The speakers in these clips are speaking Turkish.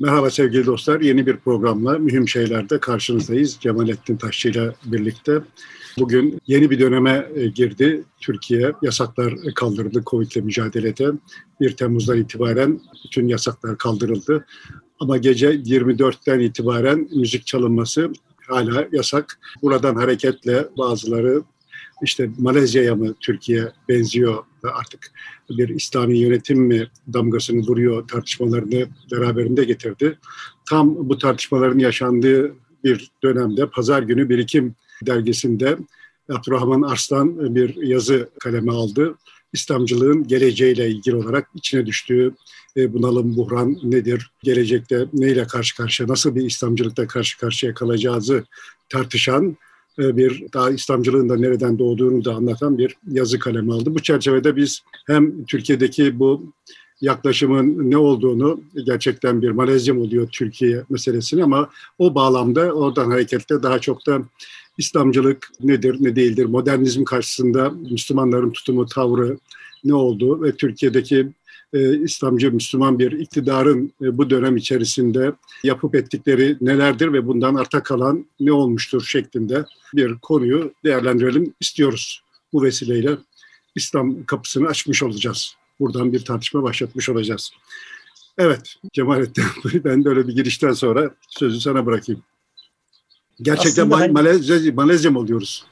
Merhaba sevgili dostlar. Yeni bir programla mühim şeylerde karşınızdayız. Cemalettin Taşçı ile birlikte. Bugün yeni bir döneme e, girdi. Türkiye yasaklar kaldırdı Covid ile mücadelede. 1 Temmuz'dan itibaren bütün yasaklar kaldırıldı. Ama gece 24'ten itibaren müzik çalınması hala yasak. Buradan hareketle bazıları işte Malezya'ya mı Türkiye benziyor artık bir İslami yönetim mi damgasını vuruyor tartışmalarını beraberinde getirdi. Tam bu tartışmaların yaşandığı bir dönemde pazar günü Birikim dergisinde Abdurrahman Arslan bir yazı kaleme aldı. İslamcılığın geleceğiyle ilgili olarak içine düştüğü e, bunalım, buhran nedir, gelecekte neyle karşı karşıya, nasıl bir İslamcılıkta karşı karşıya kalacağızı tartışan bir daha İslamcılığın da nereden doğduğunu da anlatan bir yazı kalemi aldı. Bu çerçevede biz hem Türkiye'deki bu yaklaşımın ne olduğunu gerçekten bir Malezya oluyor Türkiye meselesini ama o bağlamda oradan hareketle daha çok da İslamcılık nedir ne değildir, modernizm karşısında Müslümanların tutumu, tavrı ne oldu ve Türkiye'deki e, İslamcı Müslüman bir iktidarın e, bu dönem içerisinde yapıp ettikleri nelerdir ve bundan arta kalan ne olmuştur şeklinde bir konuyu değerlendirelim istiyoruz. Bu vesileyle İslam kapısını açmış olacağız. Buradan bir tartışma başlatmış olacağız. Evet Cemalettin ben böyle bir girişten sonra sözü sana bırakayım. Gerçekten Aslında Malezya. Malezya mı oluyoruz?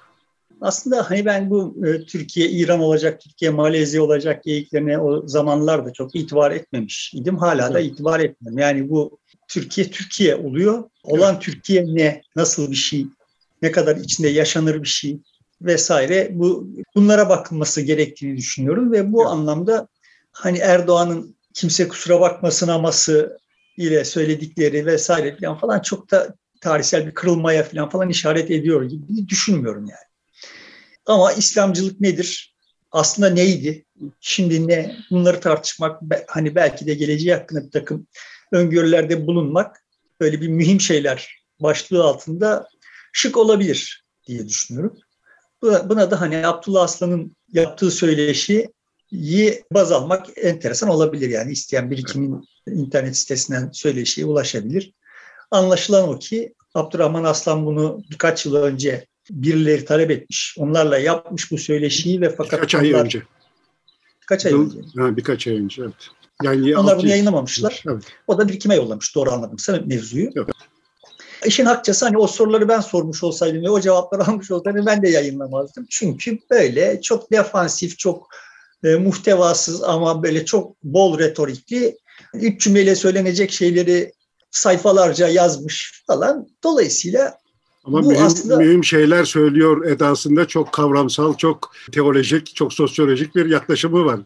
Aslında hani ben bu e, Türkiye İran olacak, Türkiye Malezya olacak geyiklerine o zamanlarda çok itibar etmemiş idim. Hala da itibar etmiyorum. Yani bu Türkiye Türkiye oluyor. Olan Türkiye ne, nasıl bir şey, ne kadar içinde yaşanır bir şey vesaire. Bu bunlara bakılması gerektiğini düşünüyorum ve bu evet. anlamda hani Erdoğan'ın kimse kusura bakmasın aması ile söyledikleri vesaire falan falan çok da tarihsel bir kırılmaya falan falan işaret ediyor gibi düşünmüyorum yani. Ama İslamcılık nedir? Aslında neydi? Şimdi ne? Bunları tartışmak, hani belki de geleceği hakkında bir takım öngörülerde bulunmak böyle bir mühim şeyler başlığı altında şık olabilir diye düşünüyorum. Buna da hani Abdullah Aslan'ın yaptığı söyleşiyi baz almak enteresan olabilir. Yani isteyen bir kimin internet sitesinden söyleşiye ulaşabilir. Anlaşılan o ki Abdurrahman Aslan bunu birkaç yıl önce birileri talep etmiş. Onlarla yapmış bu söyleşiyi ve fakat birkaç onlar, ay önce. Birkaç ay önce. Ha, birkaç ay önce evet. Yani Onlar bunu yayınlamamışlar. Evet. O da bir kime yollamış doğru anladım sen mevzuyu. Evet. İşin hakçası hani o soruları ben sormuş olsaydım ve o cevapları almış olsaydım ben de yayınlamazdım. Çünkü böyle çok defansif, çok e, muhtevasız ama böyle çok bol retorikli üç cümleyle söylenecek şeyleri sayfalarca yazmış falan. Dolayısıyla ama bu mühim, aslında... mühim şeyler söylüyor edasında çok kavramsal, çok teolojik, çok sosyolojik bir yaklaşımı var.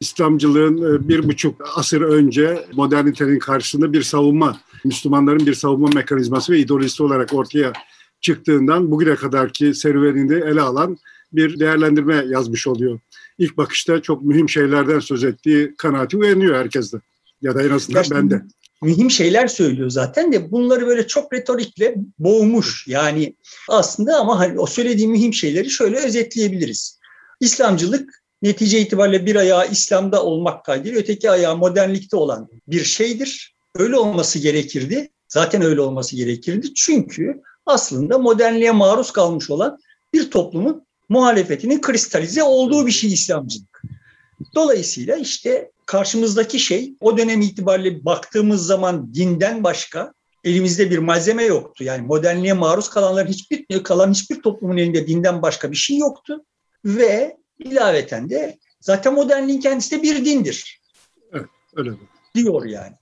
İslamcılığın e, bir buçuk asır önce modernitenin karşısında bir savunma, Müslümanların bir savunma mekanizması ve ideolojisi olarak ortaya çıktığından bugüne kadarki serüvenini ele alan bir değerlendirme yazmış oluyor. İlk bakışta çok mühim şeylerden söz ettiği kanaati uyanıyor herkeste. Ya da en azından bende mühim şeyler söylüyor zaten de bunları böyle çok retorikle boğmuş. Yani aslında ama hani o söylediği mühim şeyleri şöyle özetleyebiliriz. İslamcılık netice itibariyle bir ayağı İslam'da olmak kaydıyla öteki ayağı modernlikte olan bir şeydir. Öyle olması gerekirdi. Zaten öyle olması gerekirdi. Çünkü aslında modernliğe maruz kalmış olan bir toplumun muhalefetinin kristalize olduğu bir şey İslamcılık. Dolayısıyla işte karşımızdaki şey o dönem itibariyle baktığımız zaman dinden başka elimizde bir malzeme yoktu. Yani modernliğe maruz kalanların hiçbir kalan hiçbir toplumun elinde dinden başka bir şey yoktu ve ilaveten de zaten modernliğin kendisi de bir dindir. Evet, öyle diyor yani.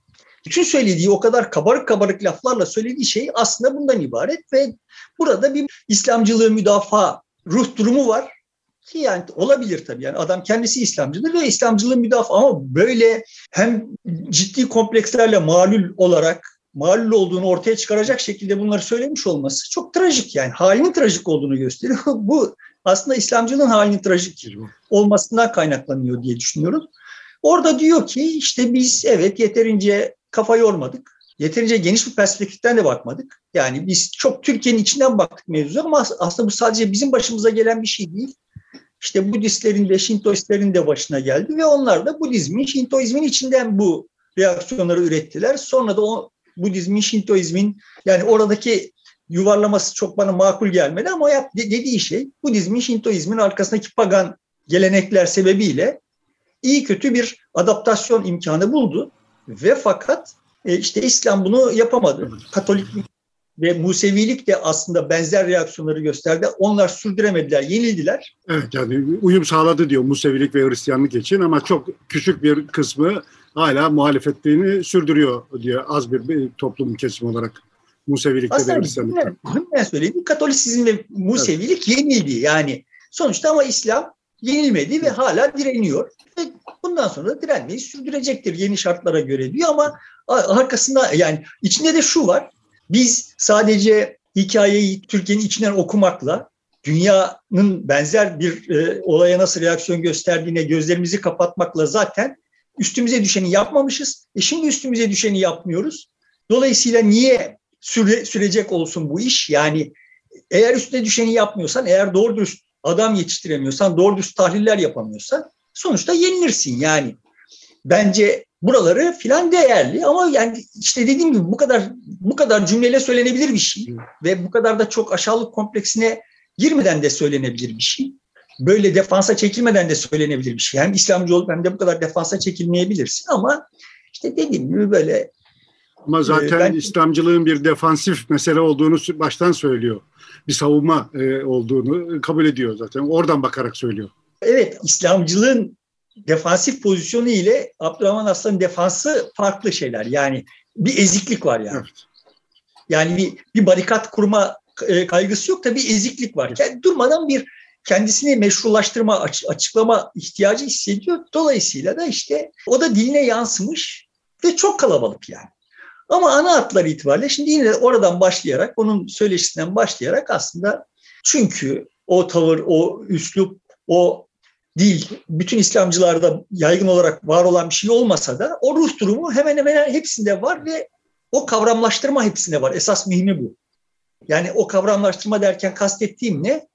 Bütün söylediği o kadar kabarık kabarık laflarla söylediği şey aslında bundan ibaret ve burada bir İslamcılığı müdafaa ruh durumu var ki yani olabilir tabii yani adam kendisi İslamcıdır ve İslamcılığın müdafaa ama böyle hem ciddi komplekslerle malul olarak malul olduğunu ortaya çıkaracak şekilde bunları söylemiş olması çok trajik yani halinin trajik olduğunu gösteriyor. Bu aslında İslamcılığın halinin trajik olmasından kaynaklanıyor diye düşünüyorum. Orada diyor ki işte biz evet yeterince kafa yormadık. Yeterince geniş bir perspektiften de bakmadık. Yani biz çok Türkiye'nin içinden baktık mevzuya ama aslında bu sadece bizim başımıza gelen bir şey değil işte Budistlerin ve Şintoistlerin de başına geldi ve onlar da Budizmin, Şintoizmin içinden bu reaksiyonları ürettiler. Sonra da o Budizmin, Şintoizmin yani oradaki yuvarlaması çok bana makul gelmedi ama yap, dediği şey Budizmin, Şintoizmin arkasındaki pagan gelenekler sebebiyle iyi kötü bir adaptasyon imkanı buldu ve fakat e, işte İslam bunu yapamadı. Katoliklik ve Musevilik de aslında benzer reaksiyonları gösterdi. Onlar sürdüremediler, yenildiler. Evet yani uyum sağladı diyor Musevilik ve Hristiyanlık için ama çok küçük bir kısmı hala muhalefetliğini sürdürüyor diyor az bir, toplum kesim olarak. Musevilikte Aslında ve Hristiyanlıkta. Ben söyleyeyim. Katolisizm ve Musevilik evet. yenildi yani. Sonuçta ama İslam yenilmedi ve hala direniyor. Ve bundan sonra da direnmeyi sürdürecektir yeni şartlara göre diyor ama arkasında yani içinde de şu var. Biz sadece hikayeyi Türkiye'nin içinden okumakla dünyanın benzer bir e, olaya nasıl reaksiyon gösterdiğine gözlerimizi kapatmakla zaten üstümüze düşeni yapmamışız. E şimdi üstümüze düşeni yapmıyoruz. Dolayısıyla niye süre, sürecek olsun bu iş? Yani eğer üstüne düşeni yapmıyorsan, eğer doğru dürüst adam yetiştiremiyorsan, doğru dürüst tahliller yapamıyorsan sonuçta yenilirsin yani. Bence buraları filan değerli ama yani işte dediğim gibi bu kadar bu kadar cümleyle söylenebilir bir şey ve bu kadar da çok aşağılık kompleksine girmeden de söylenebilir bir şey. Böyle defansa çekilmeden de söylenebilir bir şey. Hem İslamcı olup hem de bu kadar defansa çekilmeyebilirsin ama işte dediğim gibi böyle ama e, zaten ben, İslamcılığın bir defansif mesele olduğunu baştan söylüyor. Bir savunma e, olduğunu kabul ediyor zaten. Oradan bakarak söylüyor. Evet, İslamcılığın defansif pozisyonu ile Abdurrahman Aslan'ın defansı farklı şeyler. Yani bir eziklik var yani. Evet. Yani bir, bir barikat kurma e, kaygısı yok da bir eziklik var. Yani durmadan bir kendisini meşrulaştırma, açıklama ihtiyacı hissediyor. Dolayısıyla da işte o da diline yansımış ve çok kalabalık yani. Ama ana hatlar itibariyle şimdi yine oradan başlayarak, onun söyleşisinden başlayarak aslında çünkü o tavır, o üslup, o dil bütün İslamcılarda yaygın olarak var olan bir şey olmasa da o ruh durumu hemen hemen hepsinde var ve o kavramlaştırma hepsinde var. Esas mühimi bu. Yani o kavramlaştırma derken kastettiğim ne?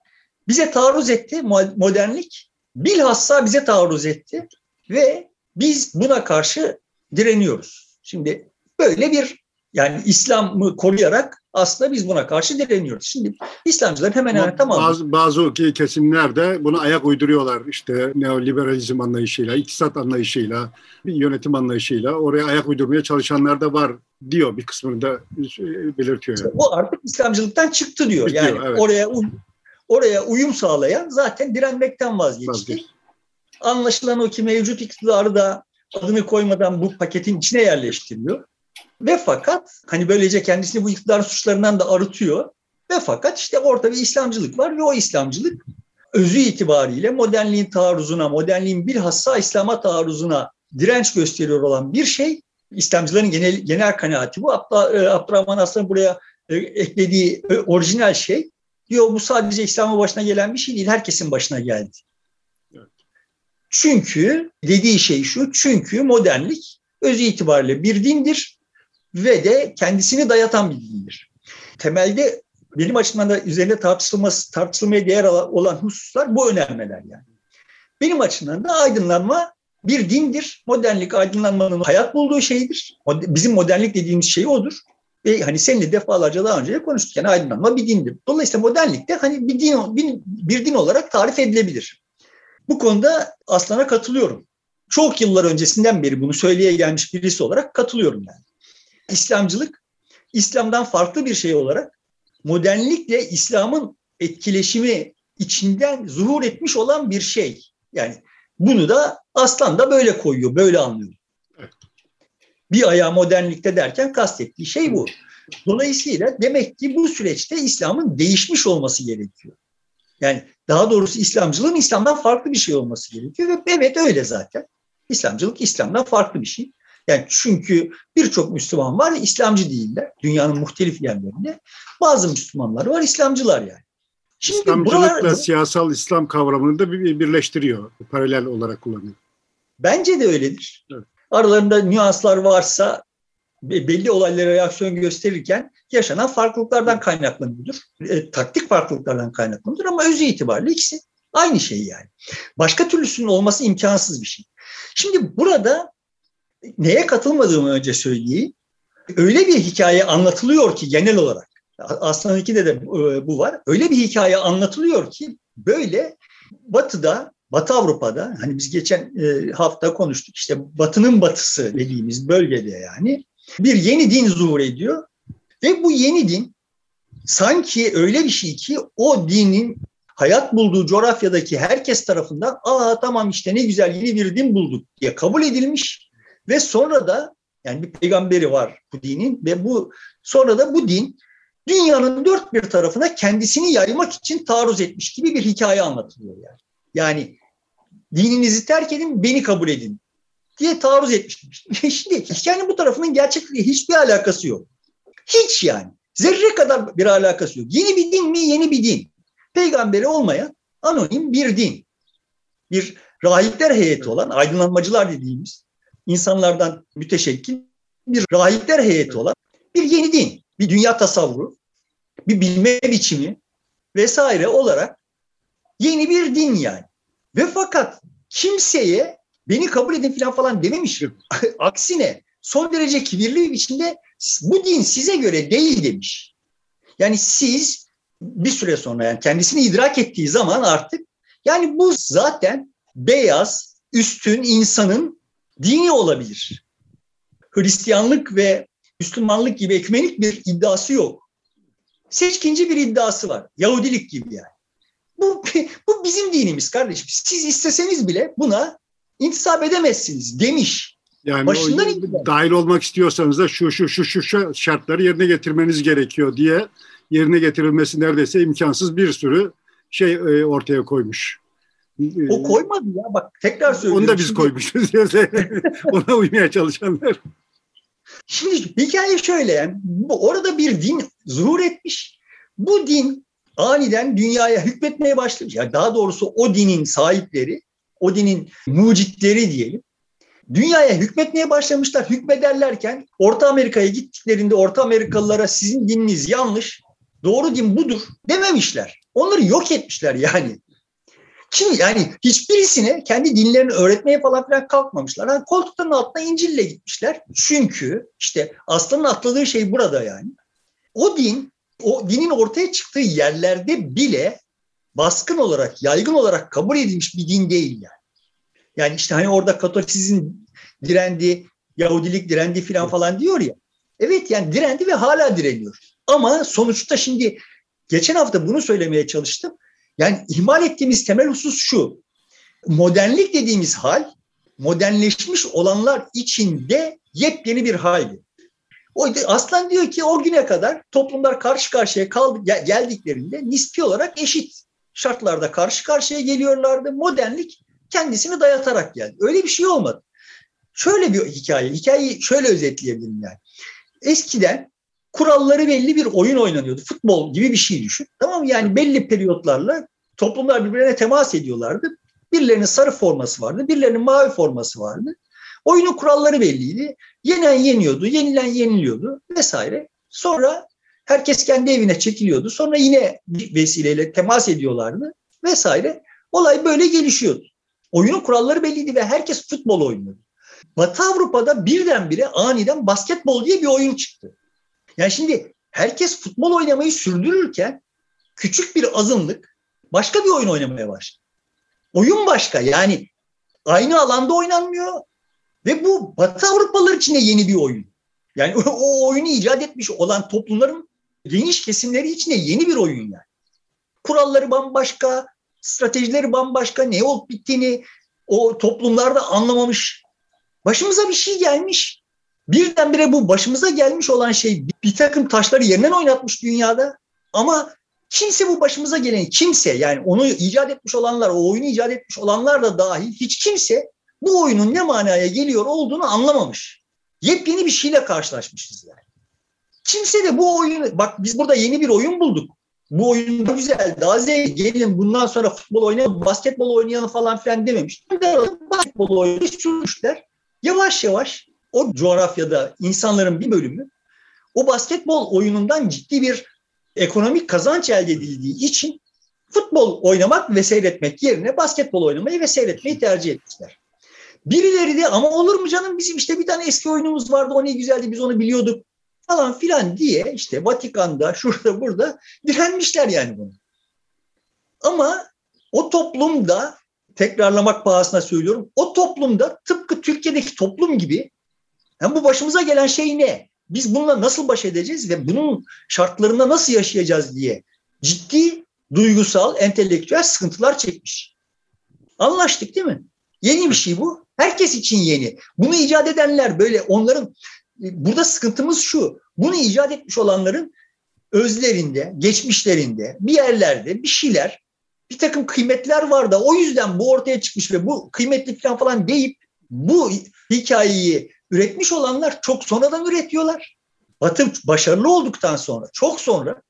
Bize taarruz etti modernlik, bilhassa bize taarruz etti ve biz buna karşı direniyoruz. Şimdi böyle bir yani İslam'ı koruyarak aslında biz buna karşı direniyoruz. Şimdi İslamcılar hemen hemen tamam. Bazı, bazı kesimler de buna ayak uyduruyorlar. İşte neoliberalizm anlayışıyla, iktisat anlayışıyla, yönetim anlayışıyla oraya ayak uydurmaya çalışanlar da var diyor. Bir kısmını da belirtiyor. Yani. O artık İslamcılıktan çıktı diyor. Bitiyor, yani evet. oraya oraya uyum sağlayan zaten direnmekten vazgeçti. Vazgeç. Anlaşılan o ki mevcut iktidarı da adını koymadan bu paketin içine yerleştiriyor. Ve fakat hani böylece kendisini bu iktidar suçlarından da arıtıyor. Ve fakat işte orada bir İslamcılık var ve o İslamcılık özü itibariyle modernliğin taarruzuna, modernliğin bilhassa İslam'a taarruzuna direnç gösteriyor olan bir şey. İslamcıların genel, genel kanaati bu. Abd e, Abdurrahman Aslan'ın buraya e, eklediği e, orijinal şey diyor bu sadece İslam'ın başına gelen bir şey değil, herkesin başına geldi. Çünkü dediği şey şu, çünkü modernlik özü itibariyle bir dindir ve de kendisini dayatan bir dindir. Temelde benim açımdan da üzerinde tartışılması, tartışılmaya değer olan hususlar bu önermeler yani. Benim açımdan da aydınlanma bir dindir. Modernlik aydınlanmanın hayat bulduğu şeydir. Bizim modernlik dediğimiz şey odur. Ve hani seninle defalarca daha önce de konuştuk. Yani aydınlanma bir dindir. Dolayısıyla modernlik de hani bir din, bir, bir din olarak tarif edilebilir. Bu konuda Aslan'a katılıyorum. Çok yıllar öncesinden beri bunu söyleye gelmiş birisi olarak katılıyorum yani. İslamcılık İslam'dan farklı bir şey olarak modernlikle İslam'ın etkileşimi içinden zuhur etmiş olan bir şey. Yani bunu da Aslan da böyle koyuyor, böyle anlıyor. Bir ayağı modernlikte derken kastettiği şey bu. Dolayısıyla demek ki bu süreçte İslam'ın değişmiş olması gerekiyor. Yani daha doğrusu İslamcılığın İslam'dan farklı bir şey olması gerekiyor ve evet öyle zaten. İslamcılık İslam'dan farklı bir şey. Yani çünkü birçok Müslüman var İslamcı değiller dünyanın muhtelif yerlerinde. Bazı Müslümanlar var İslamcılar yani. Şimdi İslamcılıkla buralar, siyasal İslam kavramını da birleştiriyor. Paralel olarak kullanıyor. Bence de öyledir. Evet. Aralarında nüanslar varsa belli olaylara reaksiyon gösterirken yaşanan farklılıklardan kaynaklanıyordur. E, taktik farklılıklardan kaynaklanıyordur ama özü itibariyle ikisi aynı şey yani. Başka türlüsünün olması imkansız bir şey. Şimdi burada neye katılmadığımı önce söyleyeyim. Öyle bir hikaye anlatılıyor ki genel olarak. Aslan 2'de de e, bu var. Öyle bir hikaye anlatılıyor ki böyle Batı'da, Batı Avrupa'da hani biz geçen e, hafta konuştuk işte Batı'nın batısı dediğimiz bölgede yani bir yeni din zuhur ediyor ve bu yeni din sanki öyle bir şey ki o dinin hayat bulduğu coğrafyadaki herkes tarafından aa tamam işte ne güzel yeni bir din bulduk diye kabul edilmiş ve sonra da yani bir peygamberi var bu dinin ve bu sonra da bu din dünyanın dört bir tarafına kendisini yaymak için taarruz etmiş gibi bir hikaye anlatılıyor yani. Yani dininizi terk edin, beni kabul edin diye taarruz etmiş. Şimdi hikayenin bu tarafının gerçekliği hiçbir alakası yok. Hiç yani. Zerre kadar bir alakası yok. Yeni bir din mi? Yeni bir din. Peygamberi olmayan anonim bir din. Bir rahipler heyeti olan, aydınlanmacılar dediğimiz insanlardan müteşekkil bir rahipler heyeti olan bir yeni din, bir dünya tasavvuru, bir bilme biçimi vesaire olarak yeni bir din yani. Ve fakat kimseye beni kabul edin falan falan dememiş. Aksine son derece kibirli bir biçimde bu din size göre değil demiş. Yani siz bir süre sonra yani kendisini idrak ettiği zaman artık yani bu zaten beyaz, üstün insanın dini olabilir. Hristiyanlık ve Müslümanlık gibi ekmenik bir iddiası yok. Seçkinci bir iddiası var. Yahudilik gibi yani. Bu, bu bizim dinimiz kardeşim. Siz isteseniz bile buna intisap edemezsiniz demiş. Yani Başından o, dahil olmak istiyorsanız da şu şu şu şu şartları yerine getirmeniz gerekiyor diye yerine getirilmesi neredeyse imkansız bir sürü şey e, ortaya koymuş. O koymadı ya bak tekrar söylüyorum. Onu da biz koymuşuz. Ona uymaya çalışanlar. Şimdi hikaye şöyle yani orada bir din zuhur etmiş. Bu din aniden dünyaya hükmetmeye başlamış. Yani daha doğrusu o dinin sahipleri, o dinin mucitleri diyelim. Dünyaya hükmetmeye başlamışlar. Hükmederlerken Orta Amerika'ya gittiklerinde Orta Amerikalılara sizin dininiz yanlış, doğru din budur dememişler. Onları yok etmişler yani. Kim yani hiçbirisine kendi dinlerini öğretmeye falan filan kalkmamışlar. Yani koltukların altına İncil'le gitmişler. Çünkü işte aslanın atladığı şey burada yani. O din, o dinin ortaya çıktığı yerlerde bile baskın olarak, yaygın olarak kabul edilmiş bir din değil yani. Yani işte hani orada Katolisizm direndi, Yahudilik direndi falan falan diyor ya. Evet yani direndi ve hala direniyor. Ama sonuçta şimdi geçen hafta bunu söylemeye çalıştım. Yani ihmal ettiğimiz temel husus şu. Modernlik dediğimiz hal modernleşmiş olanlar içinde yepyeni bir haldi. O aslan diyor ki o güne kadar toplumlar karşı karşıya kaldı, geldiklerinde nispi olarak eşit şartlarda karşı karşıya geliyorlardı. Modernlik kendisini dayatarak geldi. Öyle bir şey olmadı. Şöyle bir hikaye, hikayeyi şöyle özetleyebilirim yani. Eskiden kuralları belli bir oyun oynanıyordu. Futbol gibi bir şey düşün. Tamam mı? Yani belli periyotlarla toplumlar birbirine temas ediyorlardı. Birilerinin sarı forması vardı, birilerinin mavi forması vardı. Oyunun kuralları belliydi. Yenen yeniyordu, yenilen yeniliyordu vesaire. Sonra herkes kendi evine çekiliyordu. Sonra yine bir vesileyle temas ediyorlardı vesaire. Olay böyle gelişiyordu. Oyunun kuralları belliydi ve herkes futbol oynuyordu. Batı Avrupa'da birdenbire aniden basketbol diye bir oyun çıktı. Yani şimdi herkes futbol oynamayı sürdürürken küçük bir azınlık başka bir oyun oynamaya başladı. Oyun başka yani aynı alanda oynanmıyor ve bu Batı Avrupalılar için de yeni bir oyun. Yani o, oyunu icat etmiş olan toplumların geniş kesimleri için de yeni bir oyun yani. Kuralları bambaşka, stratejileri bambaşka, ne olup bittiğini o toplumlarda anlamamış. Başımıza bir şey gelmiş. Birdenbire bu başımıza gelmiş olan şey bir takım taşları yerinden oynatmış dünyada. Ama kimse bu başımıza gelen kimse yani onu icat etmiş olanlar, o oyunu icat etmiş olanlar da dahil hiç kimse bu oyunun ne manaya geliyor olduğunu anlamamış. Yepyeni bir şeyle karşılaşmışız yani. Kimse de bu oyunu, bak biz burada yeni bir oyun bulduk. Bu oyun da güzel, daha zevkli. Gelin bundan sonra futbol oynayalım, basketbol oynayalım falan filan dememiş. Basketbol oynayıp sürmüşler. Yavaş yavaş o coğrafyada insanların bir bölümü o basketbol oyunundan ciddi bir ekonomik kazanç elde edildiği için futbol oynamak ve seyretmek yerine basketbol oynamayı ve seyretmeyi tercih etmişler. Birileri de ama olur mu canım bizim işte bir tane eski oyunumuz vardı o ne güzeldi biz onu biliyorduk falan filan diye işte Vatikan'da şurada burada direnmişler yani bunu. Ama o toplumda tekrarlamak pahasına söylüyorum o toplumda tıpkı Türkiye'deki toplum gibi yani bu başımıza gelen şey ne? Biz bununla nasıl baş edeceğiz ve bunun şartlarında nasıl yaşayacağız diye ciddi duygusal, entelektüel sıkıntılar çekmiş. Anlaştık değil mi? Yeni bir şey bu. Herkes için yeni. Bunu icat edenler böyle onların burada sıkıntımız şu. Bunu icat etmiş olanların özlerinde, geçmişlerinde, bir yerlerde bir şeyler, bir takım kıymetler var da o yüzden bu ortaya çıkmış ve bu kıymetli falan falan deyip bu hikayeyi üretmiş olanlar çok sonradan üretiyorlar. Batı başarılı olduktan sonra, çok sonra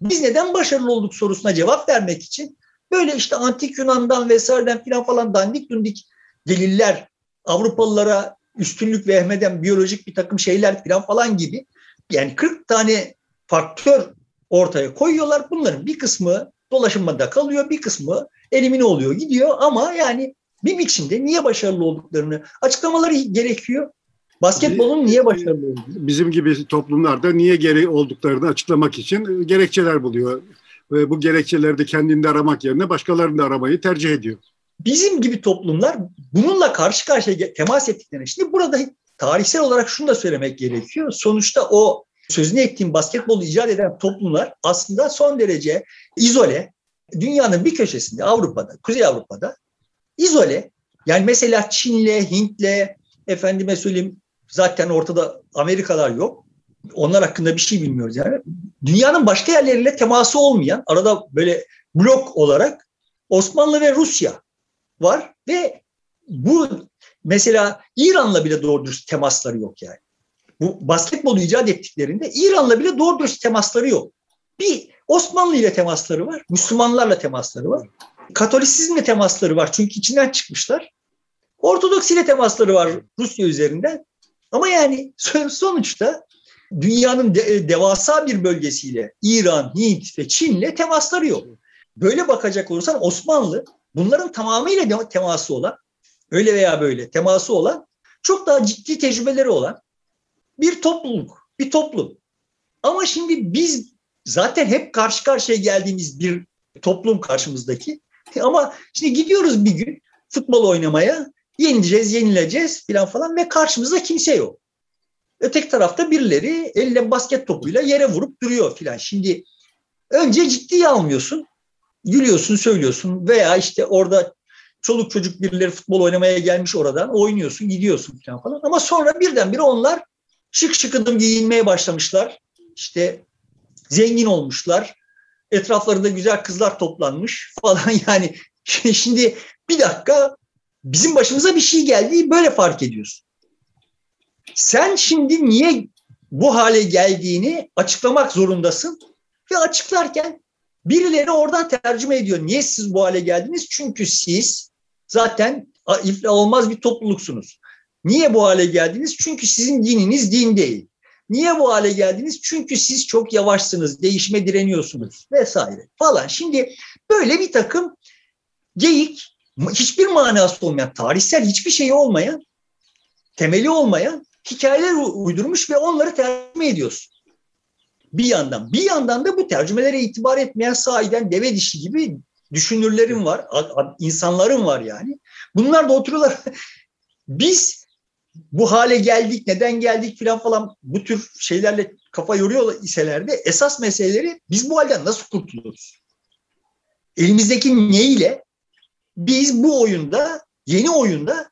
biz neden başarılı olduk sorusuna cevap vermek için böyle işte antik Yunan'dan vesaireden filan falan dandik dundik deliller Avrupalılara üstünlük vermeden biyolojik bir takım şeyler filan falan gibi yani 40 tane faktör ortaya koyuyorlar. Bunların bir kısmı dolaşımda kalıyor, bir kısmı elimine oluyor, gidiyor ama yani bir biçimde niye başarılı olduklarını açıklamaları gerekiyor. Basketbolun niye başarılı olduğunu. Bizim gibi toplumlarda niye geri olduklarını açıklamak için gerekçeler buluyor. Ve bu gerekçeleri de kendinde aramak yerine başkalarında aramayı tercih ediyor. Bizim gibi toplumlar bununla karşı karşıya temas ettiklerinde şimdi burada tarihsel olarak şunu da söylemek gerekiyor. Sonuçta o sözünü ettiğim basketbolu icat eden toplumlar aslında son derece izole. Dünyanın bir köşesinde Avrupa'da, Kuzey Avrupa'da izole. Yani mesela Çin'le, Hint'le, efendime söyleyeyim zaten ortada Amerikalar yok. Onlar hakkında bir şey bilmiyoruz yani. Dünyanın başka yerleriyle teması olmayan, arada böyle blok olarak Osmanlı ve Rusya var ve bu mesela İran'la bile doğru dürüst temasları yok yani. Bu basketbolu icat ettiklerinde İran'la bile doğru dürüst temasları yok. Bir Osmanlı ile temasları var, Müslümanlarla temasları var. Katolisizmle temasları var çünkü içinden çıkmışlar. Ortodoks ile temasları var Rusya üzerinden. Ama yani sonuçta dünyanın de, devasa bir bölgesiyle İran, Hint ve Çin'le temasları yok. Böyle bakacak olursan Osmanlı bunların tamamıyla teması olan, öyle veya böyle teması olan, çok daha ciddi tecrübeleri olan bir topluluk, bir toplum. Ama şimdi biz zaten hep karşı karşıya geldiğimiz bir toplum karşımızdaki. Ama şimdi gidiyoruz bir gün futbol oynamaya, yenileceğiz, yenileceğiz falan falan ve karşımızda kimse yok. Öteki tarafta birileri elle basket topuyla yere vurup duruyor filan. Şimdi önce ciddiye almıyorsun. Gülüyorsun, söylüyorsun veya işte orada çoluk çocuk birileri futbol oynamaya gelmiş oradan oynuyorsun, gidiyorsun falan falan. Ama sonra birdenbire onlar şık şıkıdım giyinmeye başlamışlar. İşte zengin olmuşlar. Etraflarında güzel kızlar toplanmış falan yani. Şimdi bir dakika bizim başımıza bir şey geldiği böyle fark ediyorsun. Sen şimdi niye bu hale geldiğini açıklamak zorundasın ve açıklarken birileri oradan tercüme ediyor. Niye siz bu hale geldiniz? Çünkü siz zaten iflah olmaz bir topluluksunuz. Niye bu hale geldiniz? Çünkü sizin dininiz din değil. Niye bu hale geldiniz? Çünkü siz çok yavaşsınız, değişime direniyorsunuz vesaire falan. Şimdi böyle bir takım geyik, hiçbir manası olmayan, tarihsel hiçbir şey olmayan, temeli olmayan hikayeler uydurmuş ve onları tercüme ediyorsun. Bir yandan. Bir yandan da bu tercümelere itibar etmeyen sahiden deve dişi gibi düşünürlerin var, insanların var yani. Bunlar da oturuyorlar. Biz bu hale geldik, neden geldik falan falan bu tür şeylerle kafa yoruyor iseler de esas meseleleri biz bu halden nasıl kurtuluruz? Elimizdeki neyle biz bu oyunda, yeni oyunda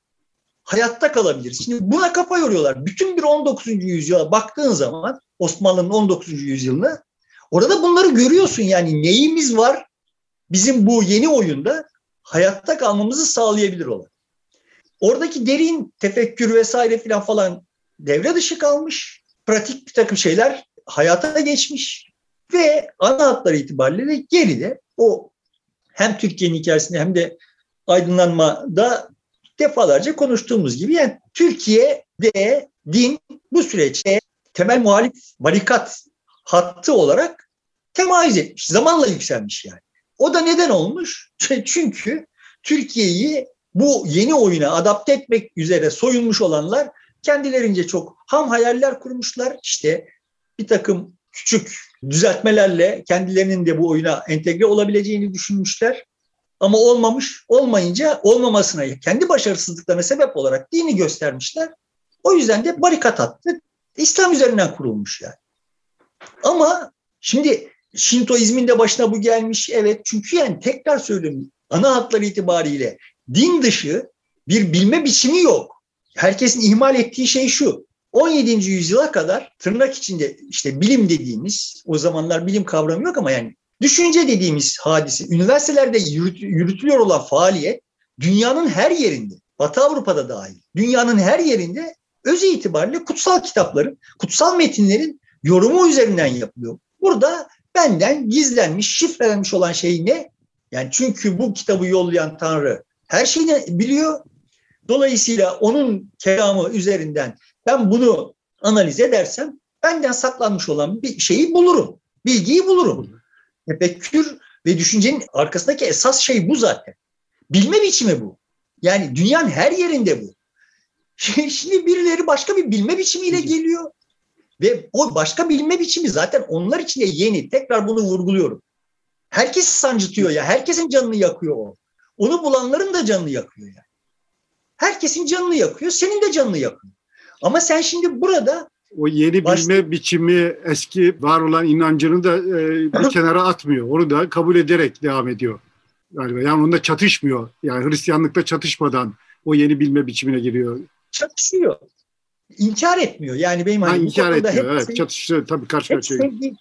hayatta kalabiliriz. Şimdi buna kafa yoruyorlar. Bütün bir 19. yüzyıla baktığın zaman Osmanlı'nın 19. yüzyılına orada bunları görüyorsun yani neyimiz var bizim bu yeni oyunda hayatta kalmamızı sağlayabilir olan. Oradaki derin tefekkür vesaire filan falan devre dışı kalmış. Pratik bir takım şeyler hayata geçmiş ve ana hatları itibariyle geride o hem Türkiye'nin hikayesinde hem de aydınlanmada defalarca konuştuğumuz gibi yani Türkiye'de din bu süreçte temel muhalif barikat hattı olarak temayüz etmiş. Zamanla yükselmiş yani. O da neden olmuş? Çünkü Türkiye'yi bu yeni oyuna adapte etmek üzere soyulmuş olanlar kendilerince çok ham hayaller kurmuşlar. İşte bir takım küçük düzeltmelerle kendilerinin de bu oyuna entegre olabileceğini düşünmüşler. Ama olmamış, olmayınca olmamasına, kendi başarısızlıklarına sebep olarak dini göstermişler. O yüzden de barikat attı. İslam üzerinden kurulmuş yani. Ama şimdi Şintoizmin de başına bu gelmiş. Evet çünkü yani tekrar söylüyorum ana hatları itibariyle din dışı bir bilme biçimi yok. Herkesin ihmal ettiği şey şu. 17. yüzyıla kadar tırnak içinde işte bilim dediğimiz, o zamanlar bilim kavramı yok ama yani düşünce dediğimiz hadise, üniversitelerde yürütülüyor olan faaliyet dünyanın her yerinde, Batı Avrupa'da dahil, dünyanın her yerinde öz itibariyle kutsal kitapların, kutsal metinlerin yorumu üzerinden yapılıyor. Burada benden gizlenmiş, şifrelenmiş olan şey ne? Yani çünkü bu kitabı yollayan Tanrı her şeyini biliyor. Dolayısıyla onun kelamı üzerinden ben bunu analiz edersem benden saklanmış olan bir şeyi bulurum. Bilgiyi bulurum. Tefekkür ve düşüncenin arkasındaki esas şey bu zaten. Bilme biçimi bu. Yani dünyanın her yerinde bu. Şimdi birileri başka bir bilme biçimiyle geliyor. Ve o başka bilme biçimi zaten onlar için de yeni. Tekrar bunu vurguluyorum. Herkesi sancıtıyor ya. Herkesin canını yakıyor o. Onu bulanların da canını yakıyor yani. Herkesin canını yakıyor. Senin de canını yakıyor. Ama sen şimdi burada o yeni Başta... bilme biçimi eski var olan inancını da e, bir kenara atmıyor. Onu da kabul ederek devam ediyor. Galiba. Yani onunla çatışmıyor. Yani Hristiyanlıkta çatışmadan o yeni bilme biçimine giriyor. Çatışıyor. İnkar etmiyor. Yani benim ha, hani inkar etmiyor. Hep evet, sev... çatışıyor tabii karşı karşıya. Sevdiğim,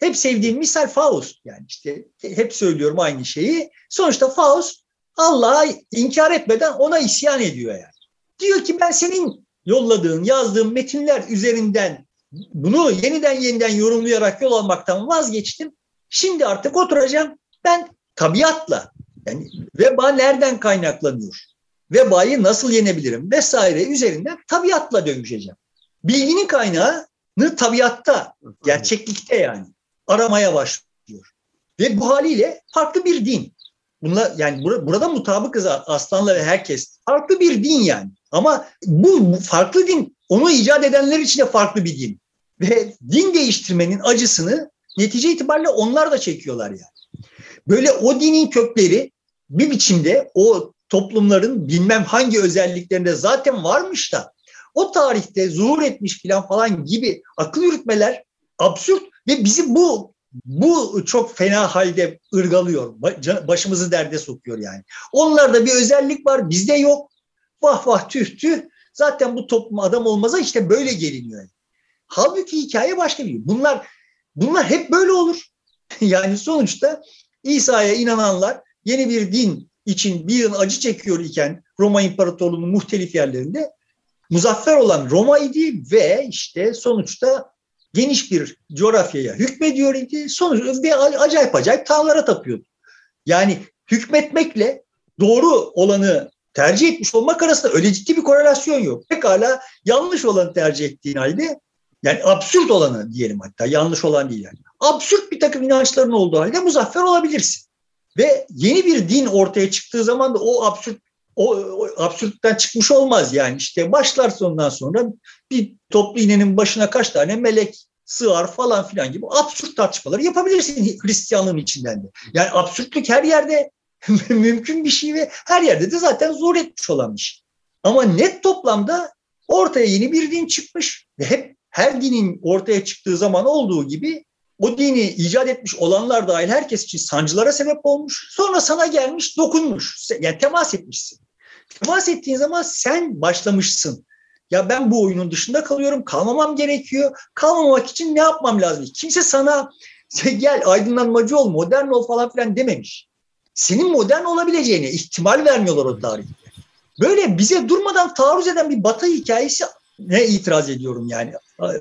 hep sevdiğim misal Faust. Yani işte hep söylüyorum aynı şeyi. Sonuçta Faust Allah'a inkar etmeden ona isyan ediyor yani. Diyor ki ben senin yolladığın, yazdığın metinler üzerinden bunu yeniden yeniden yorumlayarak yol almaktan vazgeçtim. Şimdi artık oturacağım. Ben tabiatla yani veba nereden kaynaklanıyor? Vebayı nasıl yenebilirim vesaire üzerinden tabiatla dönüşeceğim. Bilginin kaynağını tabiatta, gerçeklikte yani aramaya başlıyor. Ve bu haliyle farklı bir din. Bunlar yani burada, burada mutabıkız Aslan'la ve herkes. Farklı bir din yani. Ama bu, bu farklı din onu icat edenler için de farklı bir din. Ve din değiştirmenin acısını netice itibariyle onlar da çekiyorlar yani. Böyle o dinin kökleri bir biçimde o toplumların bilmem hangi özelliklerinde zaten varmış da o tarihte zuhur etmiş falan falan gibi akıl yürütmeler absürt ve bizi bu bu çok fena halde ırgalıyor. Başımızı derde sokuyor yani. Onlarda bir özellik var, bizde yok. Vah vah tüh tüh. Zaten bu toplum adam olmaza işte böyle geliniyor. Halbuki hikaye başka bir. Bunlar bunlar hep böyle olur. yani sonuçta İsa'ya inananlar yeni bir din için bir yıl acı çekiyor iken Roma İmparatorluğu'nun muhtelif yerlerinde muzaffer olan Roma idi ve işte sonuçta geniş bir coğrafyaya hükmediyor idi. Sonuç ve acayip acayip tanrılara tapıyordu. Yani hükmetmekle doğru olanı tercih etmiş olmak arasında öyle ciddi bir korelasyon yok. Pekala yanlış olanı tercih ettiğin halde yani absürt olanı diyelim hatta yanlış olan değil yani. Absürt bir takım inançların olduğu halde muzaffer olabilirsin. Ve yeni bir din ortaya çıktığı zaman da o absürt o, o absürtten çıkmış olmaz yani işte başlar sondan sonra bir toplu iğnenin başına kaç tane melek sığar falan filan gibi absürt tartışmaları yapabilirsin Hristiyanlığın içinden de. Yani absürtlük her yerde mümkün bir şey ve her yerde de zaten zor etmiş olan bir şey. Ama net toplamda ortaya yeni bir din çıkmış ve hep her dinin ortaya çıktığı zaman olduğu gibi o dini icat etmiş olanlar dahil herkes için sancılara sebep olmuş. Sonra sana gelmiş, dokunmuş. Yani temas etmişsin. Temas ettiğin zaman sen başlamışsın. Ya ben bu oyunun dışında kalıyorum, kalmamam gerekiyor. Kalmamak için ne yapmam lazım? Kimse sana gel aydınlanmacı ol, modern ol falan filan dememiş. Senin modern olabileceğine ihtimal vermiyorlar o tarihte. Böyle bize durmadan taarruz eden bir batı hikayesi ne itiraz ediyorum yani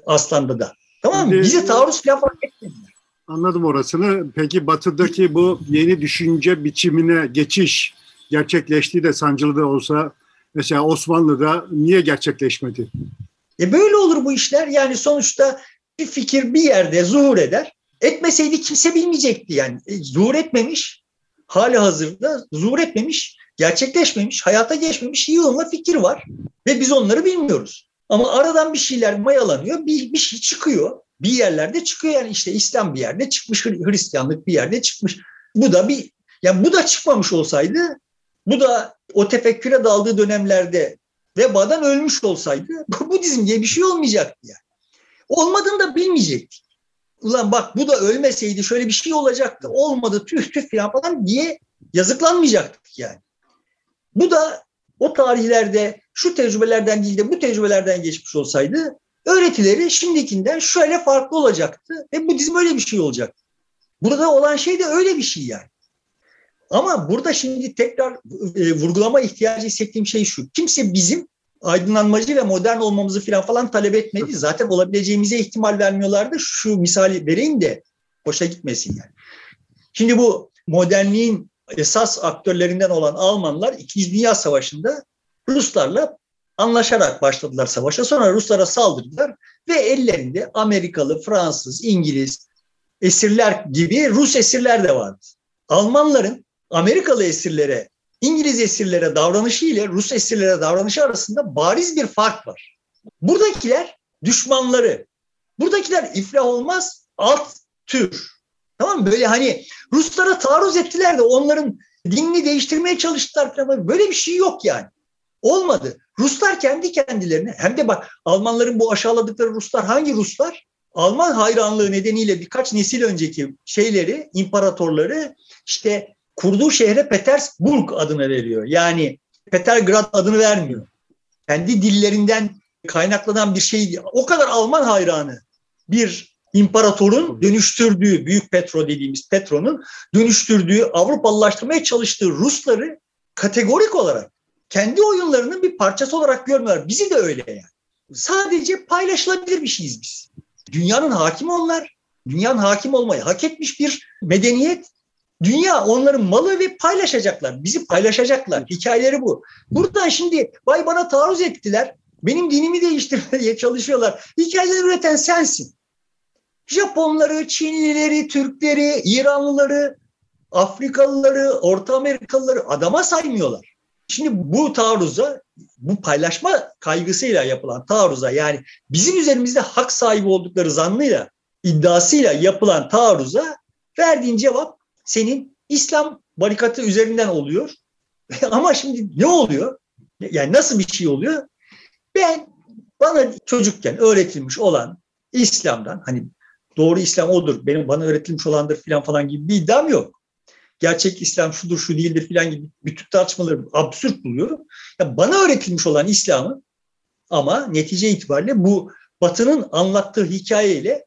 Aslan'da da. Tamam mı? Bize taarruz falan etmediler. Anladım orasını. Peki batıdaki bu yeni düşünce biçimine geçiş gerçekleştiği de sancılı da olsa mesela Osmanlı'da niye gerçekleşmedi? E böyle olur bu işler. Yani sonuçta bir fikir bir yerde zuhur eder. Etmeseydi kimse bilmeyecekti yani. E, zuhur etmemiş. Hali hazırda zuhur etmemiş. gerçekleşmemiş, hayata geçmemiş yığınla fikir var ve biz onları bilmiyoruz. Ama aradan bir şeyler mayalanıyor, bir, bir şey çıkıyor. Bir yerlerde çıkıyor yani işte İslam bir yerde çıkmış, Hristiyanlık bir yerde çıkmış. Bu da bir yani bu da çıkmamış olsaydı, bu da o tefekküre daldığı dönemlerde vebadan ölmüş olsaydı Budizm diye bir şey olmayacaktı yani. Olmadığını da bilmeyecektik. Ulan bak bu da ölmeseydi şöyle bir şey olacaktı. Olmadı tüh tüh falan falan diye yazıklanmayacaktık yani. Bu da o tarihlerde şu tecrübelerden değil de bu tecrübelerden geçmiş olsaydı öğretileri şimdikinden şöyle farklı olacaktı ve Budizm öyle bir şey olacaktı. Burada olan şey de öyle bir şey yani. Ama burada şimdi tekrar e, vurgulama ihtiyacı hissettiğim şey şu. Kimse bizim aydınlanmacı ve modern olmamızı falan falan talep etmedi. Zaten olabileceğimize ihtimal vermiyorlardı. Şu misali vereyim de hoşa gitmesin yani. Şimdi bu modernliğin esas aktörlerinden olan Almanlar İkinci Dünya Savaşı'nda Ruslarla anlaşarak başladılar savaşa. Sonra Ruslara saldırdılar ve ellerinde Amerikalı, Fransız, İngiliz esirler gibi Rus esirler de vardı. Almanların Amerikalı esirlere, İngiliz esirlere davranışı ile Rus esirlere davranışı arasında bariz bir fark var. Buradakiler düşmanları. Buradakiler iflah olmaz alt tür. Tamam mı? Böyle hani Ruslara taarruz ettiler de onların dinini değiştirmeye çalıştılar falan. Böyle bir şey yok yani. Olmadı. Ruslar kendi kendilerine hem de bak Almanların bu aşağıladıkları Ruslar hangi Ruslar? Alman hayranlığı nedeniyle birkaç nesil önceki şeyleri, imparatorları işte kurduğu şehre Petersburg adını veriyor. Yani Petergrad adını vermiyor. Kendi dillerinden kaynaklanan bir şey. O kadar Alman hayranı bir imparatorun dönüştürdüğü, Büyük Petro dediğimiz Petro'nun dönüştürdüğü, Avrupalılaştırmaya çalıştığı Rusları kategorik olarak kendi oyunlarının bir parçası olarak görmüyorlar. Bizi de öyle yani. Sadece paylaşılabilir bir şeyiz biz. Dünyanın hakimi onlar. Dünyanın hakim olmayı hak etmiş bir medeniyet. Dünya onların malı ve paylaşacaklar. Bizi paylaşacaklar. Hikayeleri bu. Buradan şimdi vay bana taarruz ettiler. Benim dinimi değiştirmeye çalışıyorlar. Hikayeleri üreten sensin. Japonları, Çinlileri, Türkleri, İranlıları, Afrikalıları, Orta Amerikalıları adama saymıyorlar. Şimdi bu taarruza, bu paylaşma kaygısıyla yapılan taarruza yani bizim üzerimizde hak sahibi oldukları zannıyla, iddiasıyla yapılan taarruza verdiğin cevap senin İslam barikatı üzerinden oluyor. Ama şimdi ne oluyor? Yani nasıl bir şey oluyor? Ben bana çocukken öğretilmiş olan İslam'dan hani doğru İslam odur, benim bana öğretilmiş olandır filan falan gibi bir iddiam yok. Gerçek İslam şudur, şu değildir filan gibi bütün tartışmaları absürt buluyorum. Ya bana öğretilmiş olan İslam'ı ama netice itibariyle bu Batı'nın anlattığı hikayeyle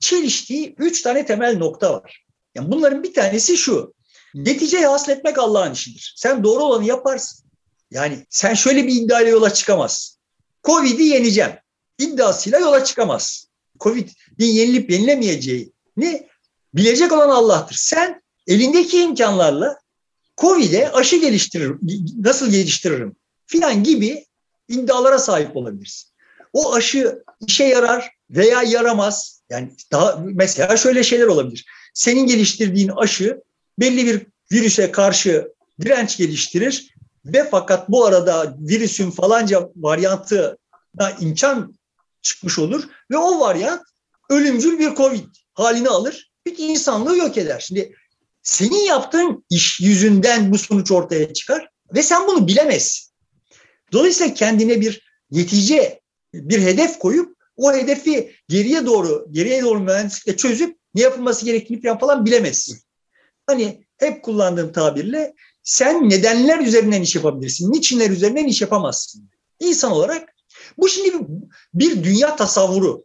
çeliştiği üç tane temel nokta var. Yani bunların bir tanesi şu. Neticeyi hasletmek Allah'ın işidir. Sen doğru olanı yaparsın. Yani sen şöyle bir iddiayla yola çıkamazsın. Covid'i yeneceğim. İddiasıyla yola çıkamazsın. Covid'in yenilip yenilemeyeceğini bilecek olan Allah'tır. Sen elindeki imkanlarla Covid'e aşı geliştirir, nasıl geliştiririm filan gibi iddialara sahip olabilirsin. O aşı işe yarar veya yaramaz. Yani daha mesela şöyle şeyler olabilir. Senin geliştirdiğin aşı belli bir virüse karşı direnç geliştirir ve fakat bu arada virüsün falanca varyantı imkan çıkmış olur ve o varyant ölümcül bir Covid halini alır. Bütün insanlığı yok eder. Şimdi senin yaptığın iş yüzünden bu sonuç ortaya çıkar ve sen bunu bilemezsin. Dolayısıyla kendine bir netice, bir hedef koyup o hedefi geriye doğru, geriye doğru mühendislikle çözüp ne yapılması gerektiğini falan bilemezsin. Hani hep kullandığım tabirle sen nedenler üzerinden iş yapabilirsin, niçinler üzerinden iş yapamazsın. İnsan olarak bu şimdi bir dünya tasavvuru.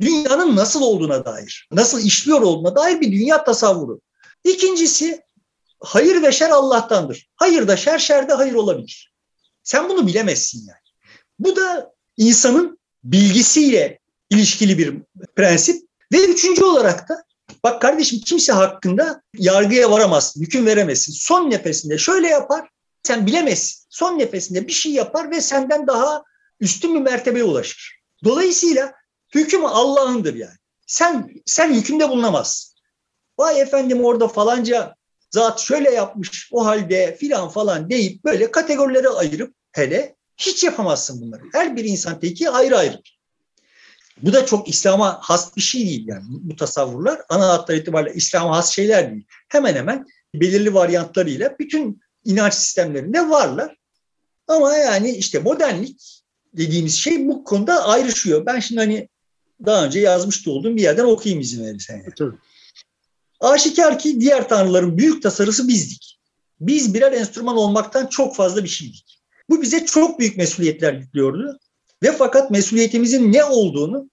Dünyanın nasıl olduğuna dair, nasıl işliyor olduğuna dair bir dünya tasavvuru. İkincisi hayır ve şer Allah'tandır. Hayır da şer, şer de hayır olabilir. Sen bunu bilemezsin yani. Bu da insanın bilgisiyle ilişkili bir prensip. Ve üçüncü olarak da bak kardeşim kimse hakkında yargıya varamazsın, hüküm veremezsin. Son nefesinde şöyle yapar, sen bilemezsin. Son nefesinde bir şey yapar ve senden daha üstün bir mertebeye ulaşır. Dolayısıyla hüküm Allah'ındır yani. Sen sen hükümde bulunamazsın. Vay efendim orada falanca zat şöyle yapmış o halde filan falan deyip böyle kategorilere ayırıp hele hiç yapamazsın bunları. Her bir insan teki ayrı ayrı. Bu da çok İslam'a has bir şey değil yani bu tasavvurlar. Ana hatlar itibariyle İslam'a has şeyler değil. Hemen hemen belirli varyantlarıyla bütün inanç sistemlerinde varlar. Ama yani işte modernlik dediğimiz şey bu konuda ayrışıyor. Ben şimdi hani daha önce yazmış da olduğum bir yerden okuyayım izin verirsen. Yani. Tabii. Aşikar ki diğer tanrıların büyük tasarısı bizdik. Biz birer enstrüman olmaktan çok fazla bir şeydik. Bu bize çok büyük mesuliyetler yüklüyordu. Ve fakat mesuliyetimizin ne olduğunu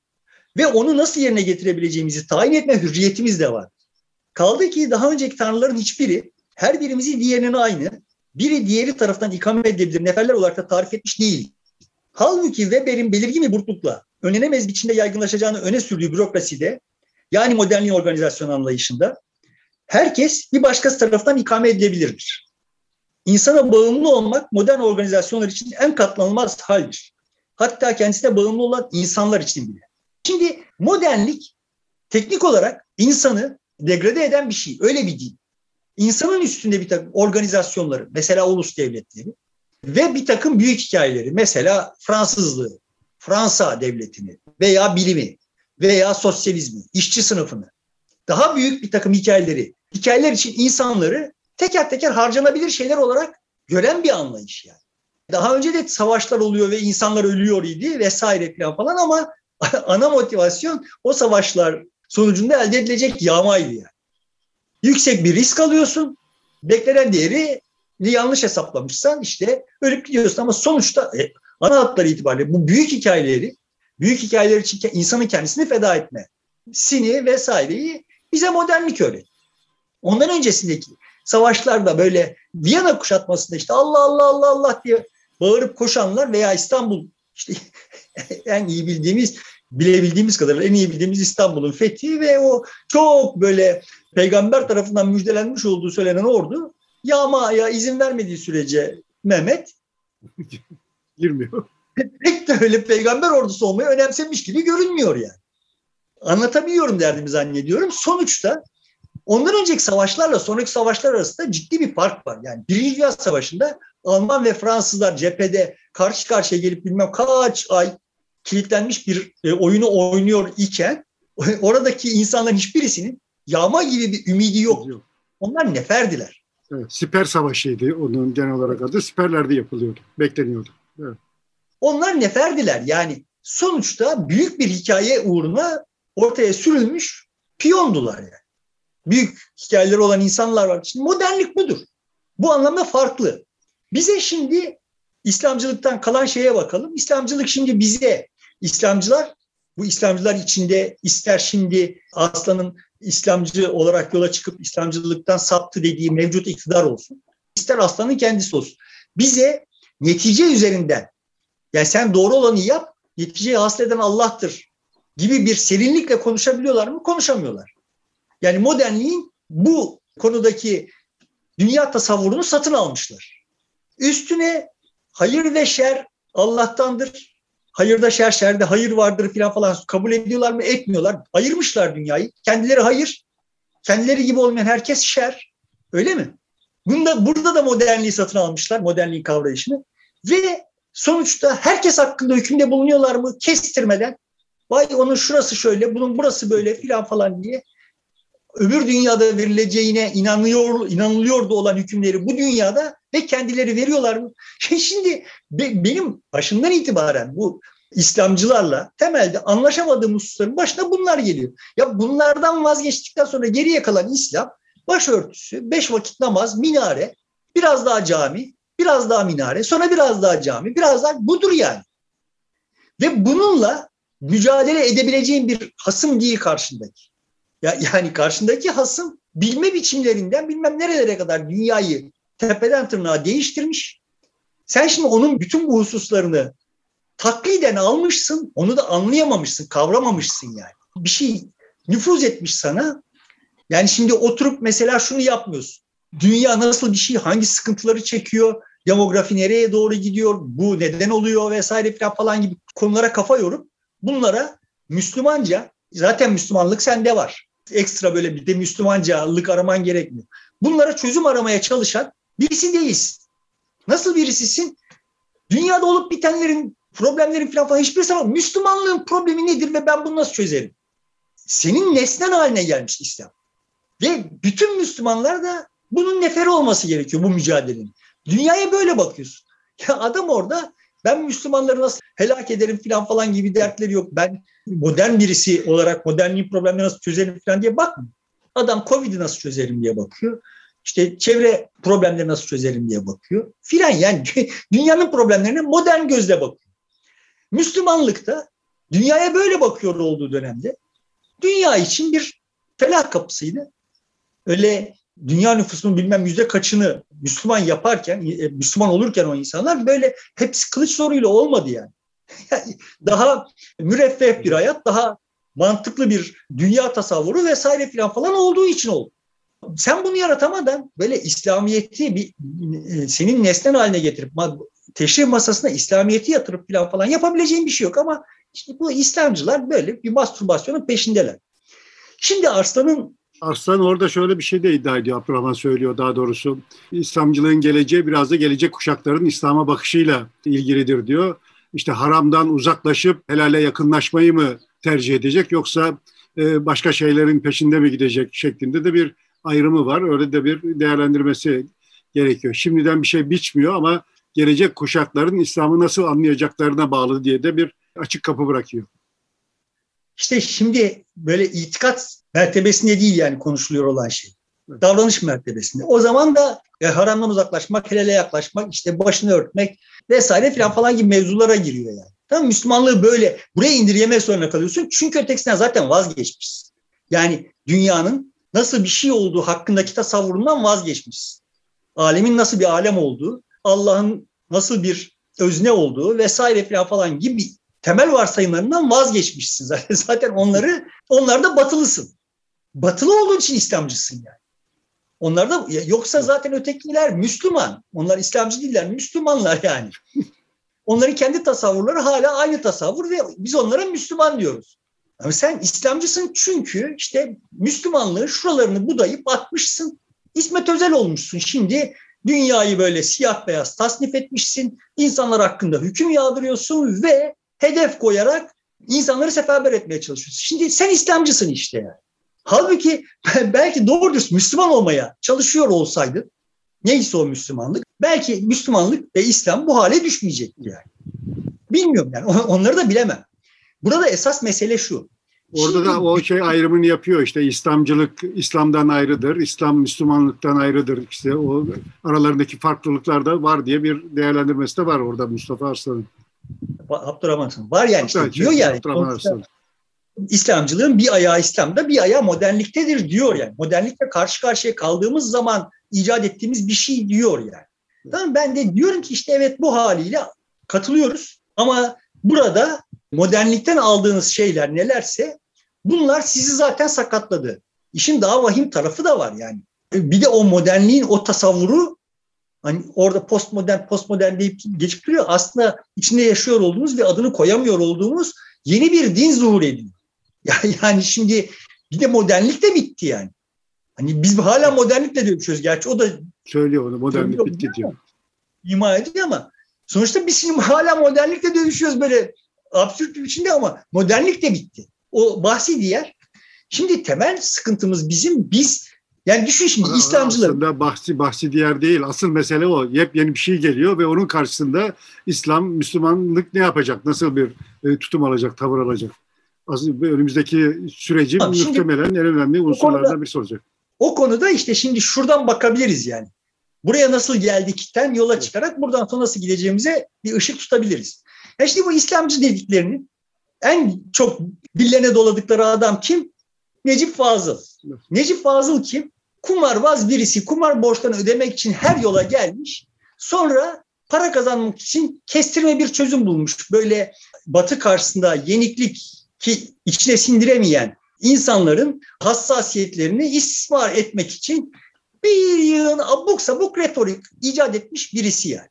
ve onu nasıl yerine getirebileceğimizi tayin etme hürriyetimiz de var. Kaldı ki daha önceki tanrıların hiçbiri her birimizi diğerinin aynı, biri diğeri tarafından ikame edilebilir neferler olarak da tarif etmiş değil. Halbuki Weber'in belirgin bir burtlukla önlenemez biçimde yaygınlaşacağını öne sürdüğü bürokraside yani modernliğin organizasyon anlayışında herkes bir başkası tarafından ikame edilebilirdir. İnsana bağımlı olmak modern organizasyonlar için en katlanılmaz haldir. Hatta kendisine bağımlı olan insanlar için bile. Şimdi modernlik teknik olarak insanı degrade eden bir şey. Öyle bir değil. İnsanın üstünde bir takım organizasyonları, mesela ulus devletleri ve bir takım büyük hikayeleri, mesela Fransızlığı, Fransa devletini veya bilimi veya sosyalizmi, işçi sınıfını, daha büyük bir takım hikayeleri, hikayeler için insanları teker teker harcanabilir şeyler olarak gören bir anlayış yani. Daha önce de savaşlar oluyor ve insanlar ölüyor idi vesaire falan ama ana motivasyon o savaşlar sonucunda elde edilecek yağmaydı yani. Yüksek bir risk alıyorsun. Beklenen değeri yanlış hesaplamışsan işte ölüp gidiyorsun ama sonuçta e, ana hatları itibariyle bu büyük hikayeleri büyük hikayeler için insanın kendisini feda etme sini vesaireyi bize modernlik öğret. Ondan öncesindeki savaşlarda böyle Viyana kuşatmasında işte Allah Allah Allah Allah diye bağırıp koşanlar veya İstanbul işte en iyi bildiğimiz bilebildiğimiz kadarıyla en iyi bildiğimiz İstanbul'un fethi ve o çok böyle peygamber tarafından müjdelenmiş olduğu söylenen ordu yağmaya izin vermediği sürece Mehmet girmiyor. Pek de öyle peygamber ordusu olmayı önemsemiş gibi görünmüyor yani. Anlatamıyorum derdimi zannediyorum. Sonuçta ondan önceki savaşlarla sonraki savaşlar arasında ciddi bir fark var. Yani Birinci Dünya Savaşı'nda Alman ve Fransızlar cephede karşı karşıya gelip bilmem kaç ay kilitlenmiş bir e, oyunu oynuyor iken oradaki insanların hiçbirisinin yağma gibi bir ümidi yok. Onlar neferdiler. Evet, siper savaşıydı onun genel olarak adı. Siperlerde yapılıyordu, bekleniyordu. Evet. Onlar neferdiler. Yani sonuçta büyük bir hikaye uğruna ortaya sürülmüş piyondular yani. Büyük hikayeleri olan insanlar var. Şimdi modernlik budur. Bu anlamda farklı. Bize şimdi İslamcılıktan kalan şeye bakalım. İslamcılık şimdi bize, İslamcılar, bu İslamcılar içinde ister şimdi Aslan'ın İslamcı olarak yola çıkıp İslamcılıktan saptı dediği mevcut iktidar olsun. ister Aslan'ın kendisi olsun. Bize netice üzerinden yani sen doğru olanı yap, neticeyi hasıl eden Allah'tır gibi bir serinlikle konuşabiliyorlar mı? Konuşamıyorlar. Yani modernliğin bu konudaki dünya tasavvurunu satın almışlar. Üstüne hayır ve şer Allah'tandır. Hayırda şer, şerde hayır vardır filan falan kabul ediyorlar mı? Etmiyorlar. Ayırmışlar dünyayı. Kendileri hayır, kendileri gibi olmayan herkes şer. Öyle mi? Bunda, burada da modernliği satın almışlar, modernliğin kavrayışını. Ve sonuçta herkes hakkında hükümde bulunuyorlar mı? Kestirmeden. Vay onun şurası şöyle, bunun burası böyle filan falan diye öbür dünyada verileceğine inanıyor inanılıyordu olan hükümleri bu dünyada ve kendileri veriyorlar mı? Şimdi benim başından itibaren bu İslamcılarla temelde anlaşamadığım hususların başına bunlar geliyor. Ya bunlardan vazgeçtikten sonra geriye kalan İslam başörtüsü, beş vakit namaz, minare, biraz daha cami, biraz daha minare, sonra biraz daha cami, biraz daha budur yani. Ve bununla mücadele edebileceğin bir hasım değil karşındaki. Ya, yani karşındaki hasım bilme biçimlerinden bilmem nerelere kadar dünyayı tepeden tırnağa değiştirmiş. Sen şimdi onun bütün bu hususlarını takliden almışsın, onu da anlayamamışsın, kavramamışsın yani. Bir şey nüfuz etmiş sana. Yani şimdi oturup mesela şunu yapmıyorsun. Dünya nasıl bir şey, hangi sıkıntıları çekiyor, demografi nereye doğru gidiyor, bu neden oluyor vesaire falan gibi konulara kafa yorup bunlara Müslümanca, zaten Müslümanlık sende var. Ekstra böyle bir de Müslümancalık araman gerekmiyor. Bunlara çözüm aramaya çalışan birisi değilsin. Nasıl birisisin? Dünyada olup bitenlerin, problemlerin falan falan hiçbir zaman Müslümanlığın problemi nedir ve ben bunu nasıl çözerim? Senin nesnen haline gelmiş İslam. Ve bütün Müslümanlar da bunun neferi olması gerekiyor bu mücadelenin. Dünyaya böyle bakıyorsun. Ya adam orada ben Müslümanları nasıl helak ederim falan falan gibi dertleri yok. Ben modern birisi olarak modernliğin problemleri nasıl çözerim falan diye bakmıyor. Adam Covid'i nasıl çözerim diye bakıyor. İşte çevre problemleri nasıl çözerim diye bakıyor. Filan yani dünyanın problemlerine modern gözle bakıyor. Müslümanlıkta dünyaya böyle bakıyor olduğu dönemde dünya için bir felah kapısıydı. Öyle dünya nüfusunun bilmem yüzde kaçını Müslüman yaparken, e, Müslüman olurken o insanlar böyle hepsi kılıç soruyla olmadı yani. daha müreffeh bir hayat, daha mantıklı bir dünya tasavvuru vesaire filan falan olduğu için oldu. Sen bunu yaratamadan böyle İslamiyeti bir e, senin nesnen haline getirip teşrif masasına İslamiyeti yatırıp falan falan yapabileceğin bir şey yok ama işte bu İslamcılar böyle bir mastürbasyonun peşindeler. Şimdi Arslan'ın Arslan orada şöyle bir şey de iddia ediyor. Abdurrahman söylüyor daha doğrusu. İslamcılığın geleceği biraz da gelecek kuşakların İslam'a bakışıyla ilgilidir diyor. İşte haramdan uzaklaşıp helale yakınlaşmayı mı tercih edecek yoksa e, başka şeylerin peşinde mi gidecek şeklinde de bir ayrımı var. Öyle de bir değerlendirmesi gerekiyor. Şimdiden bir şey biçmiyor ama gelecek kuşakların İslam'ı nasıl anlayacaklarına bağlı diye de bir açık kapı bırakıyor. İşte şimdi böyle itikat mertebesinde değil yani konuşuluyor olan şey. Davranış mertebesinde. O zaman da e, haramdan uzaklaşmak, helale yaklaşmak, işte başını örtmek vesaire filan falan gibi mevzulara giriyor yani. Tamam Müslümanlığı böyle buraya indirgemek zorunda kalıyorsun. Çünkü ötekisinden zaten vazgeçmişsin. Yani dünyanın nasıl bir şey olduğu hakkındaki tasavvurundan vazgeçmişsin. Alemin nasıl bir alem olduğu, Allah'ın nasıl bir özne olduğu vesaire filan falan gibi temel varsayımlarından vazgeçmişsin zaten. Zaten onları onlarda batılısın. Batılı olduğun için İslamcısın yani. Onlar da yoksa zaten ötekiler Müslüman. Onlar İslamcı değiller, Müslümanlar yani. Onların kendi tasavvurları hala aynı tasavvur ve biz onlara Müslüman diyoruz. Ama sen İslamcısın çünkü işte Müslümanlığı şuralarını budayıp atmışsın. İsmet Özel olmuşsun. Şimdi dünyayı böyle siyah beyaz tasnif etmişsin. İnsanlar hakkında hüküm yağdırıyorsun ve hedef koyarak insanları seferber etmeye çalışıyorsun. Şimdi sen İslamcısın işte yani. Halbuki belki doğru dürüst Müslüman olmaya çalışıyor olsaydı neyse o Müslümanlık belki Müslümanlık ve İslam bu hale düşmeyecekti yani. Bilmiyorum yani onları da bilemem. Burada esas mesele şu. Orada Şimdi, da o şey ayrımını yapıyor işte İslamcılık İslam'dan ayrıdır, İslam Müslümanlıktan ayrıdır. İşte o aralarındaki farklılıklar da var diye bir değerlendirmesi de var orada Mustafa Arslan'ın. Abdurrahman Var yani işte diyor yani. İslamcılığın bir ayağı İslam'da bir ayağı modernliktedir diyor yani. Modernlikle karşı karşıya kaldığımız zaman icat ettiğimiz bir şey diyor yani. Tamam ben de diyorum ki işte evet bu haliyle katılıyoruz ama burada modernlikten aldığınız şeyler nelerse bunlar sizi zaten sakatladı. İşin daha vahim tarafı da var yani. Bir de o modernliğin o tasavvuru hani orada postmodern postmodern deyip geçip duruyor. Aslında içinde yaşıyor olduğumuz ve adını koyamıyor olduğumuz yeni bir din zuhur ediyor. Yani şimdi bir de modernlik de bitti yani. Hani biz hala modernlikle dövüşüyoruz. Gerçi o da söylüyor onu modernlik bitti diyor. İma ediyor ama sonuçta biz şimdi hala modernlikle dövüşüyoruz böyle absürt bir biçimde ama modernlik de bitti. O bahsi diğer. Şimdi temel sıkıntımız bizim biz yani düşün şimdi Aa, İslamcılar. Aslında bahsi, bahsi diğer değil. Asıl mesele o. Yepyeni bir şey geliyor ve onun karşısında İslam, Müslümanlık ne yapacak? Nasıl bir e, tutum alacak, tavır alacak? Aslında önümüzdeki süreci Tabii muhtemelen en önemli unsurlardan bir olacak. O konuda işte şimdi şuradan bakabiliriz yani. Buraya nasıl geldikten yola çıkarak buradan sonra nasıl gideceğimize bir ışık tutabiliriz. Ya işte bu İslamcı dediklerinin en çok dillerine doladıkları adam kim? Necip Fazıl. Necip Fazıl kim? Kumarbaz birisi. Kumar borçlarını ödemek için her yola gelmiş. Sonra para kazanmak için kestirme bir çözüm bulmuş. Böyle batı karşısında yeniklik ki içine sindiremeyen insanların hassasiyetlerini istismar etmek için bir yığın abuk sabuk retorik icat etmiş birisi yani.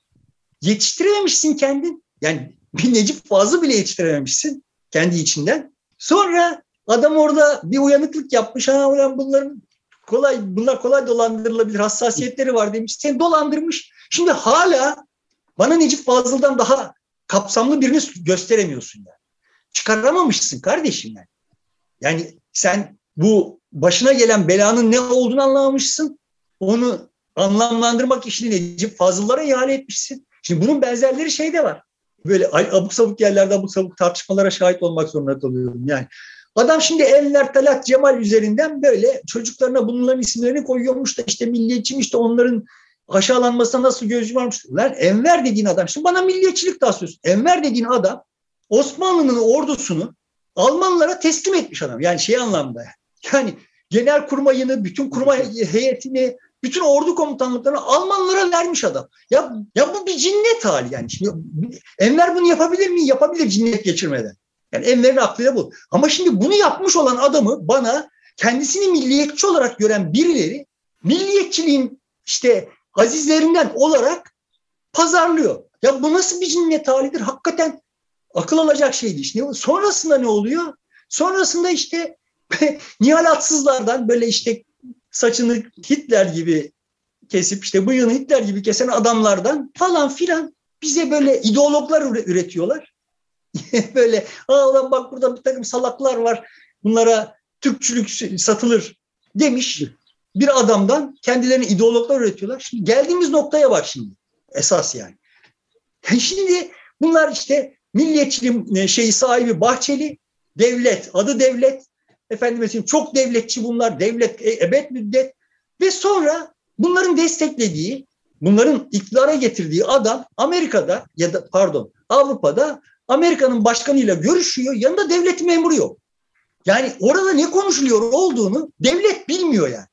Yetiştirememişsin kendin. Yani bir Necip Fazıl bile yetiştirememişsin kendi içinden. Sonra Adam orada bir uyanıklık yapmış. Ha ulan bunların kolay bunlar kolay dolandırılabilir hassasiyetleri var demiş. Seni dolandırmış. Şimdi hala bana Necip Fazıl'dan daha kapsamlı birini gösteremiyorsun yani. Çıkaramamışsın kardeşim yani. Yani sen bu başına gelen belanın ne olduğunu anlamamışsın. Onu anlamlandırmak işini Necip Fazıl'lara ihale etmişsin. Şimdi bunun benzerleri şey de var. Böyle abuk sabuk yerlerde abuk sabuk tartışmalara şahit olmak zorunda kalıyorum. Yani adam şimdi Enver Talat Cemal üzerinden böyle çocuklarına bunların isimlerini koyuyormuş da işte milliyetçiymiş de onların aşağılanmasına nasıl göz yumarmış. Lan Enver dediğin adam, şimdi bana milliyetçilik taslıyorsun. Enver dediğin adam Osmanlı'nın ordusunu Almanlara teslim etmiş adam. Yani şey anlamda. Yani genel kurmayını, bütün kurmay heyetini, bütün ordu komutanlıklarını Almanlara vermiş adam. Ya ya bu bir cinnet hali yani. Şimdi Enver bunu yapabilir mi? Yapabilir cinnet geçirmeden. Yani Enver'in aklıyla bu. Ama şimdi bunu yapmış olan adamı bana kendisini milliyetçi olarak gören birileri milliyetçiliğin işte azizlerinden olarak pazarlıyor. Ya bu nasıl bir cinnet halidir? Hakikaten akıl alacak şey değil. Sonrasında ne oluyor? Sonrasında işte Nihal Atsızlardan böyle işte saçını Hitler gibi kesip işte bıyığını Hitler gibi kesen adamlardan falan filan bize böyle ideologlar üretiyorlar. böyle Aa, bak burada bir takım salaklar var bunlara Türkçülük satılır demiş bir adamdan kendilerini ideologlar üretiyorlar. Şimdi geldiğimiz noktaya bak şimdi esas yani. Şimdi bunlar işte milliyetçiliğin e, şeyi sahibi Bahçeli, devlet, adı devlet, efendim mesela çok devletçi bunlar, devlet e, ebed müddet ve sonra bunların desteklediği, bunların iktidara getirdiği adam Amerika'da ya da pardon Avrupa'da Amerika'nın başkanıyla görüşüyor, yanında devlet memuru yok. Yani orada ne konuşuluyor olduğunu devlet bilmiyor yani.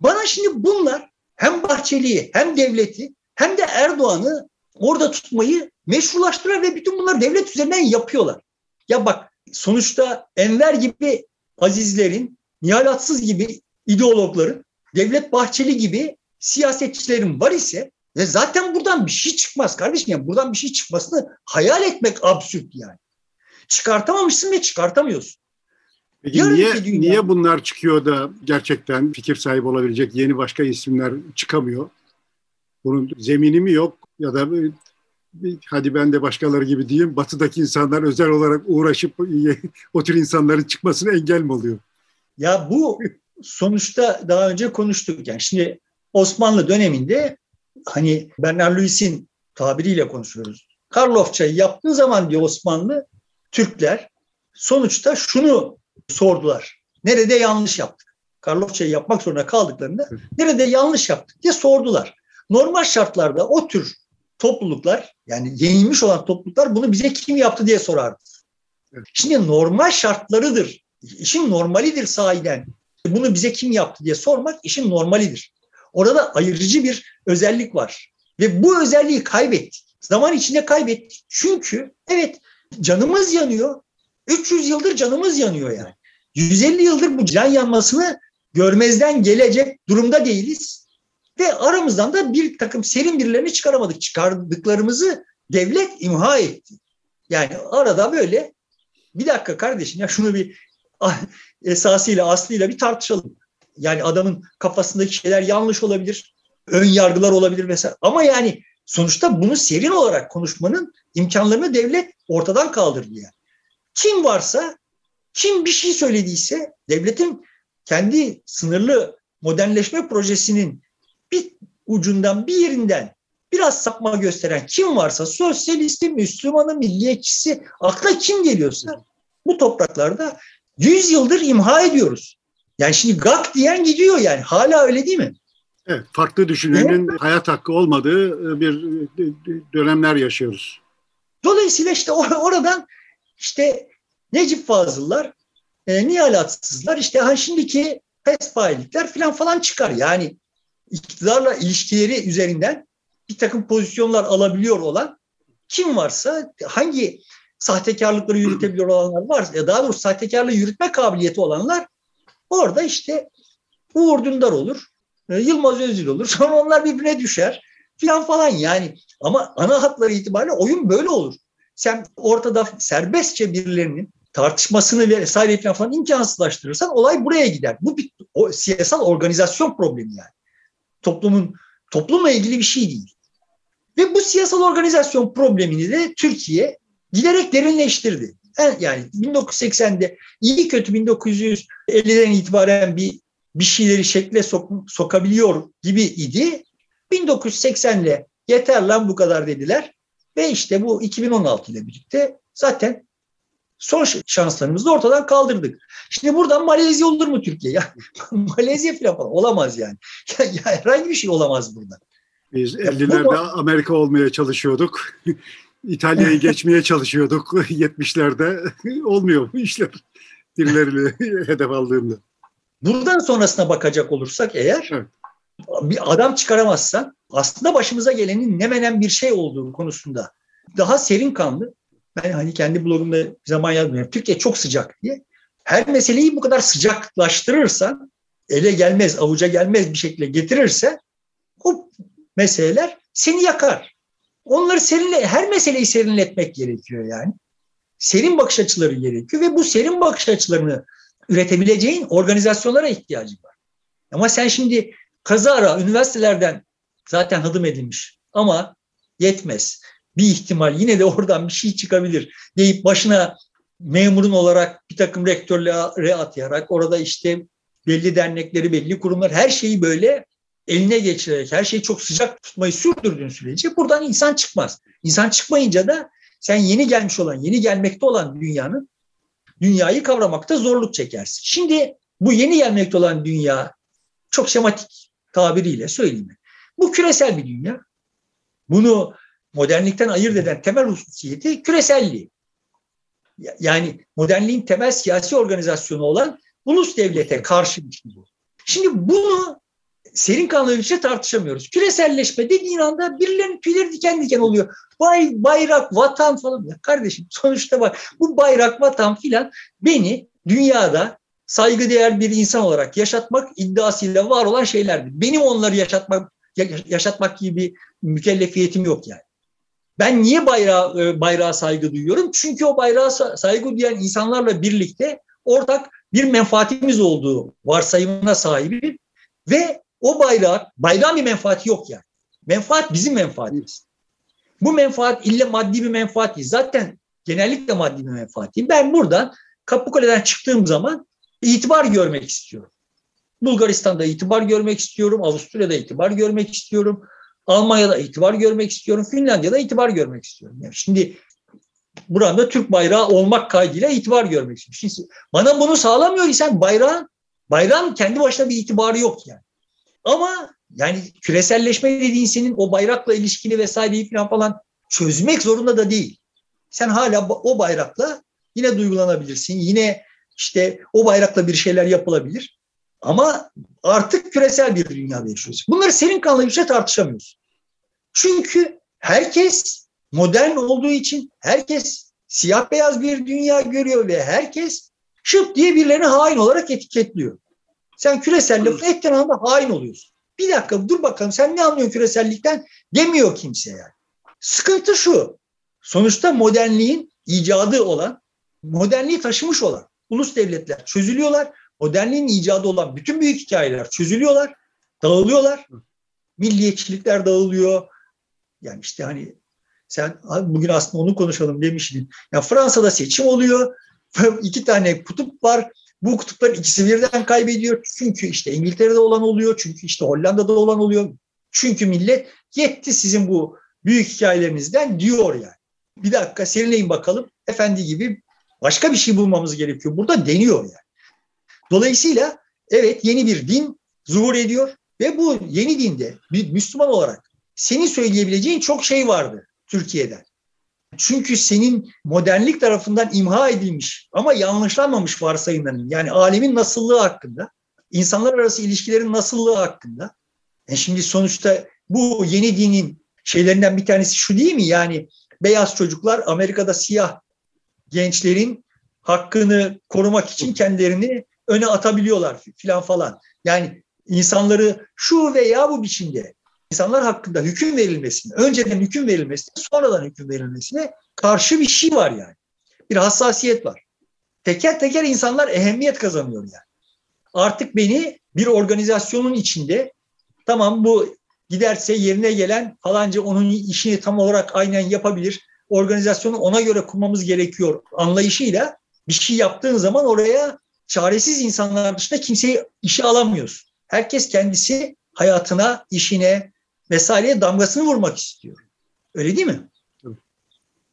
Bana şimdi bunlar hem Bahçeli'yi hem devleti hem de Erdoğan'ı orada tutmayı meşrulaştırıyor ve bütün bunlar devlet üzerinden yapıyorlar. Ya bak sonuçta Enver gibi azizlerin, Nihalatsız gibi ideologların, Devlet Bahçeli gibi siyasetçilerin var ise ve zaten buradan bir şey çıkmaz kardeşim. Yani buradan bir şey çıkmasını hayal etmek absürt yani. Çıkartamamışsın ve çıkartamıyorsun. Peki Yarın niye, dünya... niye bunlar çıkıyor da gerçekten fikir sahibi olabilecek yeni başka isimler çıkamıyor? Bunun zemini mi yok ya da hadi ben de başkaları gibi diyeyim batıdaki insanlar özel olarak uğraşıp o tür insanların çıkmasına engel mi oluyor? Ya bu sonuçta daha önce konuştuk. Yani şimdi Osmanlı döneminde hani Bernard Louis'in tabiriyle konuşuyoruz. Karlofçayı yaptığı zaman diyor Osmanlı Türkler sonuçta şunu sordular. Nerede yanlış yaptık? Karlofçayı yapmak zorunda kaldıklarında nerede yanlış yaptık diye sordular. Normal şartlarda o tür topluluklar yani yenilmiş olan topluluklar bunu bize kim yaptı diye sorardı. Şimdi normal şartlarıdır. İşin normalidir sahiden. Bunu bize kim yaptı diye sormak işin normalidir. Orada ayırıcı bir özellik var. Ve bu özelliği kaybettik. Zaman içinde kaybettik. Çünkü evet canımız yanıyor. 300 yıldır canımız yanıyor yani. 150 yıldır bu can yanmasını görmezden gelecek durumda değiliz. Ve aramızdan da bir takım serin birilerini çıkaramadık. Çıkardıklarımızı devlet imha etti. Yani arada böyle bir dakika kardeşim ya şunu bir ah, esasıyla aslıyla bir tartışalım. Yani adamın kafasındaki şeyler yanlış olabilir. Ön yargılar olabilir mesela. Ama yani sonuçta bunu serin olarak konuşmanın imkanlarını devlet ortadan kaldırdı yani. Kim varsa, kim bir şey söylediyse devletin kendi sınırlı modernleşme projesinin ucundan bir yerinden biraz sapma gösteren kim varsa sosyalisti, Müslümanı, milliyetçisi akla kim geliyorsa bu topraklarda 100 yıldır imha ediyoruz. Yani şimdi gak diyen gidiyor yani. Hala öyle değil mi? Evet, farklı düşünenin evet. hayat hakkı olmadığı bir dönemler yaşıyoruz. Dolayısıyla işte or- oradan işte Necip Fazıllar, e, Nihalatsızlar işte ha şimdiki pespayilikler falan falan çıkar. Yani iktidarla ilişkileri üzerinden bir takım pozisyonlar alabiliyor olan kim varsa hangi sahtekarlıkları yürütebiliyor olanlar var ya daha doğrusu sahtekarlığı yürütme kabiliyeti olanlar orada işte Uğur Dündar olur, e, Yılmaz Özdil olur. Sonra onlar birbirine düşer filan falan yani. Ama ana hatları itibariyle oyun böyle olur. Sen ortada serbestçe birilerinin tartışmasını vesaire falan imkansızlaştırırsan olay buraya gider. Bu bir o, siyasal organizasyon problemi yani. Toplumun toplumla ilgili bir şey değil. Ve bu siyasal organizasyon problemini de Türkiye giderek derinleştirdi. Yani 1980'de iyi kötü 1950'den itibaren bir bir şeyleri şekle sok, sokabiliyor gibi idi. 1980'le yeter lan bu kadar dediler. Ve işte bu 2016 ile birlikte zaten son şanslarımızı da ortadan kaldırdık. Şimdi buradan Malezya olur mu Türkiye? Ya, Malezya falan, falan olamaz yani. Ya, ya herhangi bir şey olamaz burada. Biz 50'lerde Amerika olmaya çalışıyorduk. İtalya'yı geçmeye çalışıyorduk 70'lerde. Olmuyor bu işler. Dillerini hedef aldığında. Buradan sonrasına bakacak olursak eğer evet. bir adam çıkaramazsan aslında başımıza gelenin ne menen bir şey olduğu konusunda daha serin kanlı. Ben hani kendi blogumda zaman yazmıyorum. Türkiye çok sıcak diye. Her meseleyi bu kadar sıcaklaştırırsan ele gelmez, avuca gelmez bir şekilde getirirse o meseleler seni yakar. Onları serinle, her meseleyi serinletmek gerekiyor yani. Serin bakış açıları gerekiyor ve bu serin bakış açılarını üretebileceğin organizasyonlara ihtiyacın var. Ama sen şimdi kazara üniversitelerden zaten hadım edilmiş ama yetmez. Bir ihtimal yine de oradan bir şey çıkabilir deyip başına memurun olarak bir takım rektörlüğe atayarak orada işte belli dernekleri, belli kurumlar her şeyi böyle eline geçirerek her şeyi çok sıcak tutmayı sürdürdüğün sürece buradan insan çıkmaz. İnsan çıkmayınca da sen yeni gelmiş olan, yeni gelmekte olan dünyanın dünyayı kavramakta zorluk çekersin. Şimdi bu yeni gelmekte olan dünya çok şematik tabiriyle söyleyeyim. Bu küresel bir dünya. Bunu modernlikten ayırt eden temel hususiyeti küreselliği. Yani modernliğin temel siyasi organizasyonu olan ulus devlete karşı bir şey bu. Şimdi bunu serin kanlı bir şey tartışamıyoruz. Küreselleşme dediğin anda birilerinin tüyleri diken diken oluyor. Bay, bayrak, vatan falan. Ya kardeşim sonuçta bak bu bayrak, vatan filan beni dünyada saygıdeğer bir insan olarak yaşatmak iddiasıyla var olan şeylerdir. Benim onları yaşatmak yaşatmak gibi bir mükellefiyetim yok yani. Ben niye bayrağa, e, bayrağa saygı duyuyorum? Çünkü o bayrağa saygı duyan insanlarla birlikte ortak bir menfaatimiz olduğu varsayımına sahibim ve o bayrak, bayrağın bir menfaati yok yani. Menfaat bizim menfaatimiz. Bu menfaat illa maddi bir menfaat değil. Zaten genellikle maddi bir menfaat değil. Ben buradan Kapıkule'den çıktığım zaman itibar görmek istiyorum. Bulgaristan'da itibar görmek istiyorum. Avusturya'da itibar görmek istiyorum. Almanya'da itibar görmek istiyorum. Finlandiya'da itibar görmek istiyorum. Yani şimdi burada Türk bayrağı olmak kaydıyla itibar görmek istiyorum. Şimdi bana bunu sağlamıyor isen bayrağın, bayrağın kendi başına bir itibarı yok yani. Ama yani küreselleşme dediğin senin o bayrakla ilişkini vesaireyi falan falan çözmek zorunda da değil. Sen hala o bayrakla yine duygulanabilirsin. Yine işte o bayrakla bir şeyler yapılabilir. Ama artık küresel bir dünyada yaşıyoruz. Bunları senin kanlı bir şey tartışamıyorsun. Çünkü herkes modern olduğu için herkes siyah beyaz bir dünya görüyor ve herkes şıp diye birilerini hain olarak etiketliyor. Sen küresellik ettiğin anda hain oluyorsun. Bir dakika dur bakalım sen ne anlıyorsun küresellikten demiyor kimse yani. Sıkıntı şu. Sonuçta modernliğin icadı olan, modernliği taşımış olan ulus devletler çözülüyorlar. Modernliğin icadı olan bütün büyük hikayeler çözülüyorlar, dağılıyorlar. Milliyetçilikler dağılıyor. Yani işte hani sen bugün aslında onu konuşalım demiştin. Ya Fransa'da seçim oluyor. iki tane kutup var. Bu kutupların ikisi birden kaybediyor. Çünkü işte İngiltere'de olan oluyor. Çünkü işte Hollanda'da olan oluyor. Çünkü millet yetti sizin bu büyük hikayelerinizden diyor yani. Bir dakika serinleyin bakalım. Efendi gibi başka bir şey bulmamız gerekiyor. Burada deniyor yani. Dolayısıyla evet yeni bir din zuhur ediyor ve bu yeni dinde bir Müslüman olarak senin söyleyebileceğin çok şey vardı Türkiye'den. Çünkü senin modernlik tarafından imha edilmiş ama yanlışlanmamış varsayımların yani alemin nasıllığı hakkında, insanlar arası ilişkilerin nasıllığı hakkında. E şimdi sonuçta bu yeni dinin şeylerinden bir tanesi şu değil mi? Yani beyaz çocuklar Amerika'da siyah gençlerin hakkını korumak için kendilerini öne atabiliyorlar filan falan. Yani insanları şu veya bu biçimde insanlar hakkında hüküm verilmesine, önceden hüküm verilmesine, sonradan hüküm verilmesine karşı bir şey var yani. Bir hassasiyet var. teker teker insanlar ehemmiyet kazanıyor yani. Artık beni bir organizasyonun içinde tamam bu giderse yerine gelen falanca onun işini tam olarak aynen yapabilir. Organizasyonu ona göre kurmamız gerekiyor anlayışıyla bir şey yaptığın zaman oraya çaresiz insanlar dışında kimseyi işe alamıyorsun. Herkes kendisi hayatına, işine vesaireye damgasını vurmak istiyor. Öyle değil mi?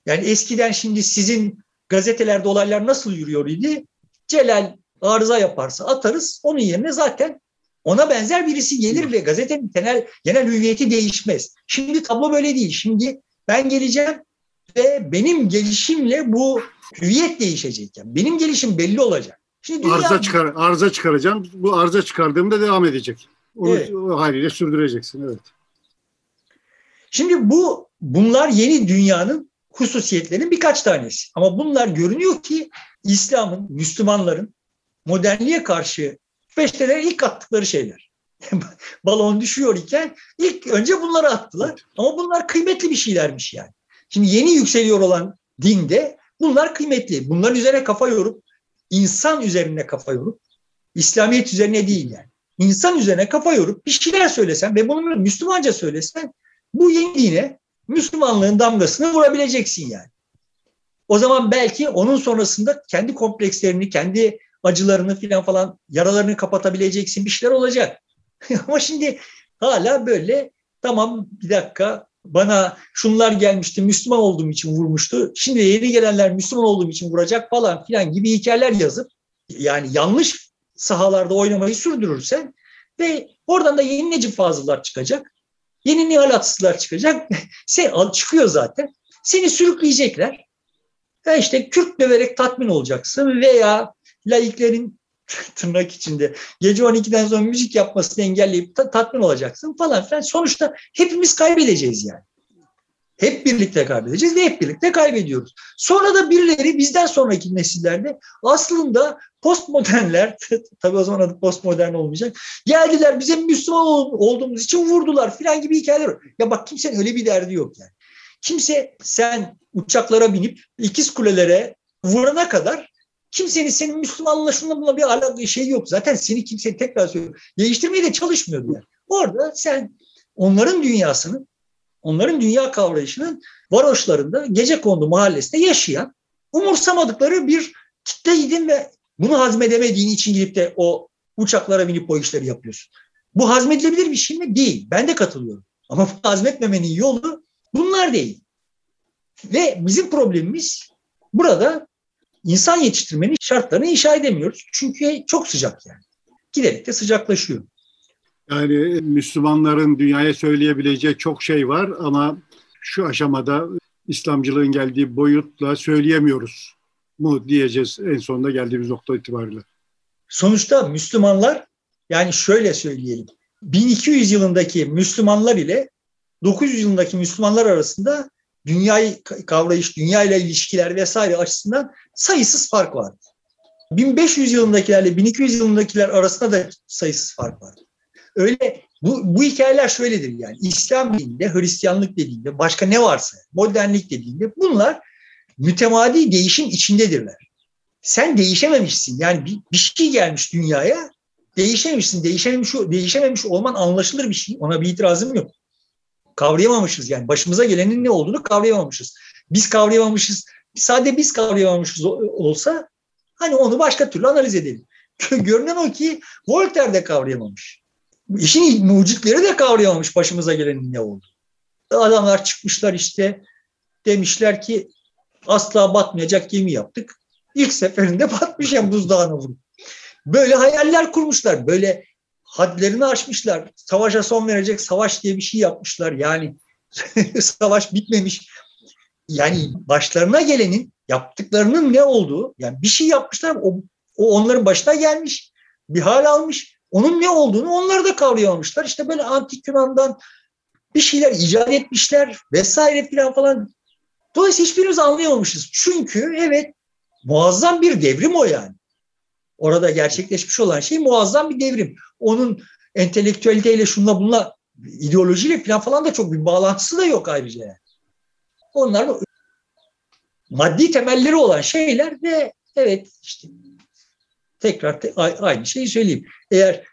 Yani eskiden şimdi sizin gazetelerde olaylar nasıl yürüyor idi? Celal arıza yaparsa atarız. Onun yerine zaten ona benzer birisi gelir ve gazetenin genel, genel hüviyeti değişmez. Şimdi tablo böyle değil. Şimdi ben geleceğim ve benim gelişimle bu hüviyet değişecek. Yani benim gelişim belli olacak. Şimdi dünya... arıza, çıkar, arıza çıkaracağım. Bu arıza çıkardığımda devam edecek. Onu evet. haliyle sürdüreceksin. Evet. Şimdi bu bunlar yeni dünyanın hususiyetlerinin birkaç tanesi. Ama bunlar görünüyor ki İslam'ın, Müslümanların modernliğe karşı peşteler ilk attıkları şeyler. Balon düşüyor iken ilk önce bunları attılar. Ama bunlar kıymetli bir şeylermiş yani. Şimdi yeni yükseliyor olan dinde bunlar kıymetli. Bunların üzerine kafa yorup insan üzerine kafa yorup İslamiyet üzerine değil yani. İnsan üzerine kafa yorup bir şeyler söylesen ve bunu Müslümanca söylesen bu yeni dine Müslümanlığın damgasını vurabileceksin yani. O zaman belki onun sonrasında kendi komplekslerini, kendi acılarını filan falan yaralarını kapatabileceksin bir şeyler olacak. Ama şimdi hala böyle tamam bir dakika bana şunlar gelmişti Müslüman olduğum için vurmuştu. Şimdi yeni gelenler Müslüman olduğum için vuracak falan filan gibi hikayeler yazıp yani yanlış sahalarda oynamayı sürdürürsen ve oradan da yeni Necip Fazıllar çıkacak. Yeni Nihal Atsızlar çıkacak. Sen çıkıyor zaten. Seni sürükleyecekler. Ya işte Kürt döverek tatmin olacaksın veya laiklerin tırnak içinde gece 12'den sonra müzik yapmasını engelleyip ta, tatmin olacaksın falan filan. Sonuçta hepimiz kaybedeceğiz yani. Hep birlikte kaybedeceğiz ve hep birlikte kaybediyoruz. Sonra da birileri bizden sonraki nesillerde aslında postmodernler, tabii o zaman adı postmodern olmayacak, geldiler bize Müslüman olduğumuz için vurdular filan gibi hikayeler. Ya bak kimsenin öyle bir derdi yok yani. Kimse sen uçaklara binip ikiz kulelere vurana kadar kimsenin senin Müslümanla şununla buna bir alakalı şey yok. Zaten seni kimse tekrar söylüyor. Değiştirmeye de çalışmıyordu yani. Orada sen onların dünyasının onların dünya kavrayışının varoşlarında gece kondu mahallesinde yaşayan umursamadıkları bir kitleydin ve bunu hazmedemediğin için gidip de o uçaklara binip o işleri yapıyorsun. Bu hazmedilebilir bir şey mi? Değil. Ben de katılıyorum. Ama bu hazmetmemenin yolu bunlar değil. Ve bizim problemimiz burada insan yetiştirmenin şartlarını inşa edemiyoruz. Çünkü çok sıcak yani. Giderek de sıcaklaşıyor. Yani Müslümanların dünyaya söyleyebileceği çok şey var ama şu aşamada İslamcılığın geldiği boyutla söyleyemiyoruz mu diyeceğiz en sonunda geldiğimiz nokta itibariyle. Sonuçta Müslümanlar yani şöyle söyleyelim 1200 yılındaki Müslümanlar ile 900 yılındaki Müslümanlar arasında dünyayı kavrayış, dünya ile ilişkiler vesaire açısından sayısız fark var. 1500 yılındakilerle 1200 yılındakiler arasında da sayısız fark var. Öyle bu, bu hikayeler şöyledir yani İslam dediğinde, Hristiyanlık dediğinde, başka ne varsa, modernlik dediğinde bunlar mütemadi değişim içindedirler. Sen değişememişsin. Yani bir, bir şey gelmiş dünyaya, değişememişsin. Değişememiş, değişememiş olman anlaşılır bir şey. Ona bir itirazım yok. Kavrayamamışız yani. Başımıza gelenin ne olduğunu kavrayamamışız. Biz kavrayamamışız. Sadece biz kavrayamamışız olsa hani onu başka türlü analiz edelim. Görünen o ki Voltaire de kavrayamamış. İşin mucitleri de kavrayamamış başımıza gelenin ne oldu. Adamlar çıkmışlar işte demişler ki asla batmayacak gemi yaptık. İlk seferinde batmış yani buzdağına vurup. Böyle hayaller kurmuşlar. Böyle hadlerini aşmışlar. Savaşa son verecek savaş diye bir şey yapmışlar. Yani savaş bitmemiş. Yani başlarına gelenin yaptıklarının ne olduğu yani bir şey yapmışlar o, o onların başına gelmiş bir hal almış onun ne olduğunu onlar da kavrayamamışlar. İşte böyle antik Yunan'dan bir şeyler icat etmişler vesaire filan falan. Dolayısıyla hiçbirimiz anlayamamışız. Çünkü evet muazzam bir devrim o yani. Orada gerçekleşmiş olan şey muazzam bir devrim. Onun entelektüeliteyle şunla bununla ideolojiyle falan falan da çok bir bağlantısı da yok ayrıca. Onlar maddi temelleri olan şeyler ve Evet işte tekrar te, aynı şeyi söyleyeyim. Eğer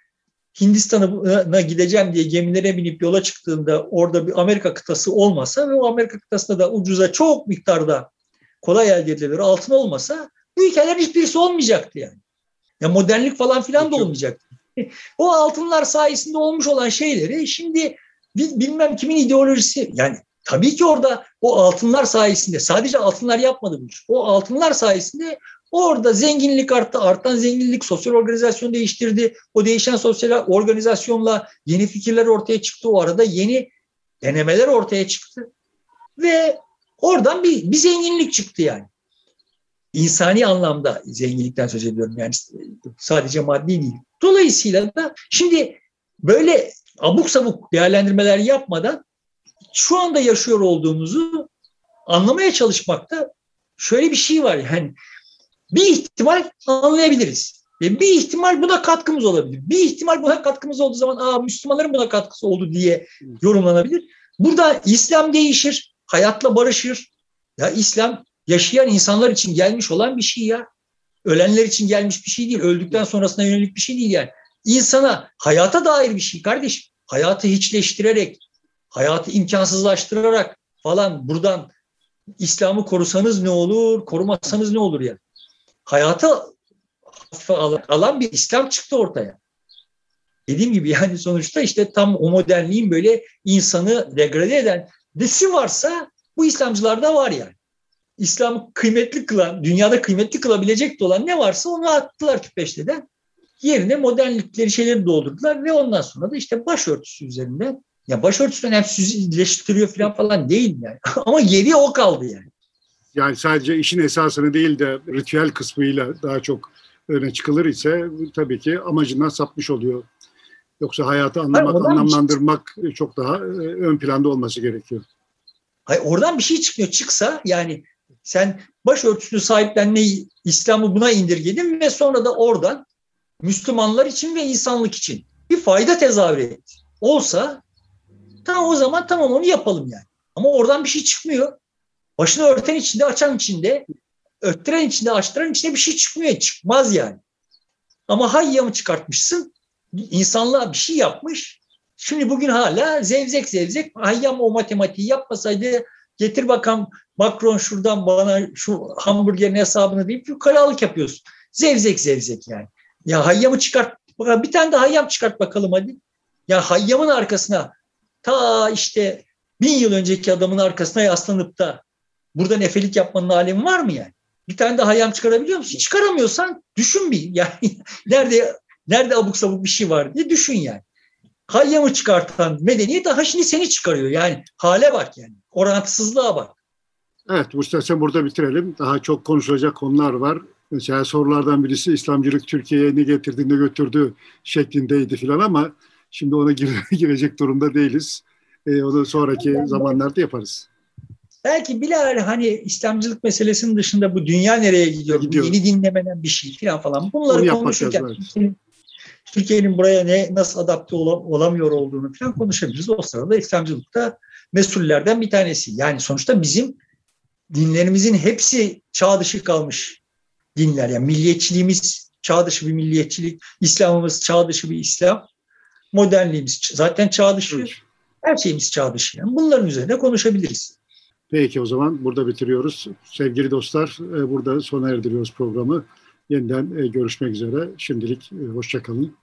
Hindistan'a gideceğim diye gemilere binip yola çıktığında orada bir Amerika kıtası olmasa ve o Amerika kıtasında da ucuza çok miktarda kolay elde edilebilir altın olmasa bu hikayeler hiçbirisi olmayacaktı yani. Ya modernlik falan filan da olmayacaktı. o altınlar sayesinde olmuş olan şeyleri şimdi bilmem kimin ideolojisi yani tabii ki orada o altınlar sayesinde sadece altınlar yapmadı bu iş. O altınlar sayesinde orada zenginlik arttı. Artan zenginlik sosyal organizasyon değiştirdi. O değişen sosyal organizasyonla yeni fikirler ortaya çıktı. O arada yeni denemeler ortaya çıktı. Ve oradan bir, bir zenginlik çıktı yani. İnsani anlamda zenginlikten söz ediyorum yani sadece maddi değil. Dolayısıyla da şimdi böyle abuk sabuk değerlendirmeler yapmadan şu anda yaşıyor olduğumuzu anlamaya çalışmakta şöyle bir şey var yani bir ihtimal anlayabiliriz. Ve bir ihtimal buna katkımız olabilir. Bir ihtimal buna katkımız olduğu zaman Aa, Müslümanların buna katkısı oldu diye yorumlanabilir. Burada İslam değişir, hayatla barışır. Ya İslam yaşayan insanlar için gelmiş olan bir şey ya. Ölenler için gelmiş bir şey değil. Öldükten sonrasına yönelik bir şey değil yani. İnsana hayata dair bir şey kardeşim. Hayatı hiçleştirerek, hayatı imkansızlaştırarak falan buradan İslam'ı korusanız ne olur, korumasanız ne olur yani. Hayatı alan bir İslam çıktı ortaya. Dediğim gibi yani sonuçta işte tam o modernliğin böyle insanı degrade eden nesi varsa bu İslamcılarda var yani. İslam'ı kıymetli kılan, dünyada kıymetli kılabilecek de olan ne varsa onu attılar küpeşteden. Yerine modernlikleri şeyleri doldurdular ve ondan sonra da işte başörtüsü üzerinden ya başörtüsü önemsizleştiriyor falan falan değil yani. Ama geriye o kaldı yani. Yani sadece işin esasını değil de ritüel kısmıyla daha çok öne çıkılır ise tabii ki amacından sapmış oluyor. Yoksa hayatı anlamak, Hayır, anlamlandırmak şey... çok daha e, ön planda olması gerekiyor. Hayır, oradan bir şey çıkmıyor. Çıksa yani sen başörtüsünü sahiplenmeyi, İslam'ı buna indirgedin ve sonra da oradan Müslümanlar için ve insanlık için bir fayda tezahür et. Olsa tamam o zaman tamam onu yapalım yani. Ama oradan bir şey çıkmıyor. Başını örten içinde, açan içinde, öttüren içinde, açtıran içinde bir şey çıkmıyor. Çıkmaz yani. Ama hayyamı çıkartmışsın. insanlığa bir şey yapmış. Şimdi bugün hala zevzek zevzek hayyam o matematiği yapmasaydı getir bakalım Macron şuradan bana şu hamburgerin hesabını deyip yukarılık yapıyorsun. Zevzek zevzek yani. Ya hayyamı çıkart. Bir tane de hayyam çıkart bakalım hadi. Ya hayyamın arkasına ta işte bin yıl önceki adamın arkasına yaslanıp da burada nefelik yapmanın alemi var mı yani? Bir tane de hayyam çıkarabiliyor musun? Çıkaramıyorsan düşün bir. Yani nerede nerede abuk sabuk bir şey var diye düşün yani. Hayyamı çıkartan medeniyet daha şimdi seni çıkarıyor. Yani hale bak yani. Orantısızlığa bak. Evet Mustafa burada bitirelim. Daha çok konuşulacak konular var. Mesela sorulardan birisi İslamcılık Türkiye'ye ne getirdi ne götürdü şeklindeydi filan ama şimdi ona girecek durumda değiliz. E, onu sonraki zamanlarda yaparız. Belki Bilal hani İslamcılık meselesinin dışında bu dünya nereye gidiyor, gidiyor. yeni dinlemenen bir şey falan falan bunları konuşurken Türkiye'nin, Türkiye'nin buraya ne nasıl adapte ol, olamıyor olduğunu falan konuşabiliriz. O sırada İslamcılıkta mesullerden bir tanesi. Yani sonuçta bizim dinlerimizin hepsi çağ dışı kalmış dinler. Yani milliyetçiliğimiz çağ dışı bir milliyetçilik, İslam'ımız çağ dışı bir İslam, modernliğimiz zaten çağ dışı, her şeyimiz çağ dışı. Yani bunların üzerine konuşabiliriz. Peki o zaman burada bitiriyoruz. Sevgili dostlar e, burada sona erdiriyoruz programı. Yeniden e, görüşmek üzere. Şimdilik e, hoşçakalın.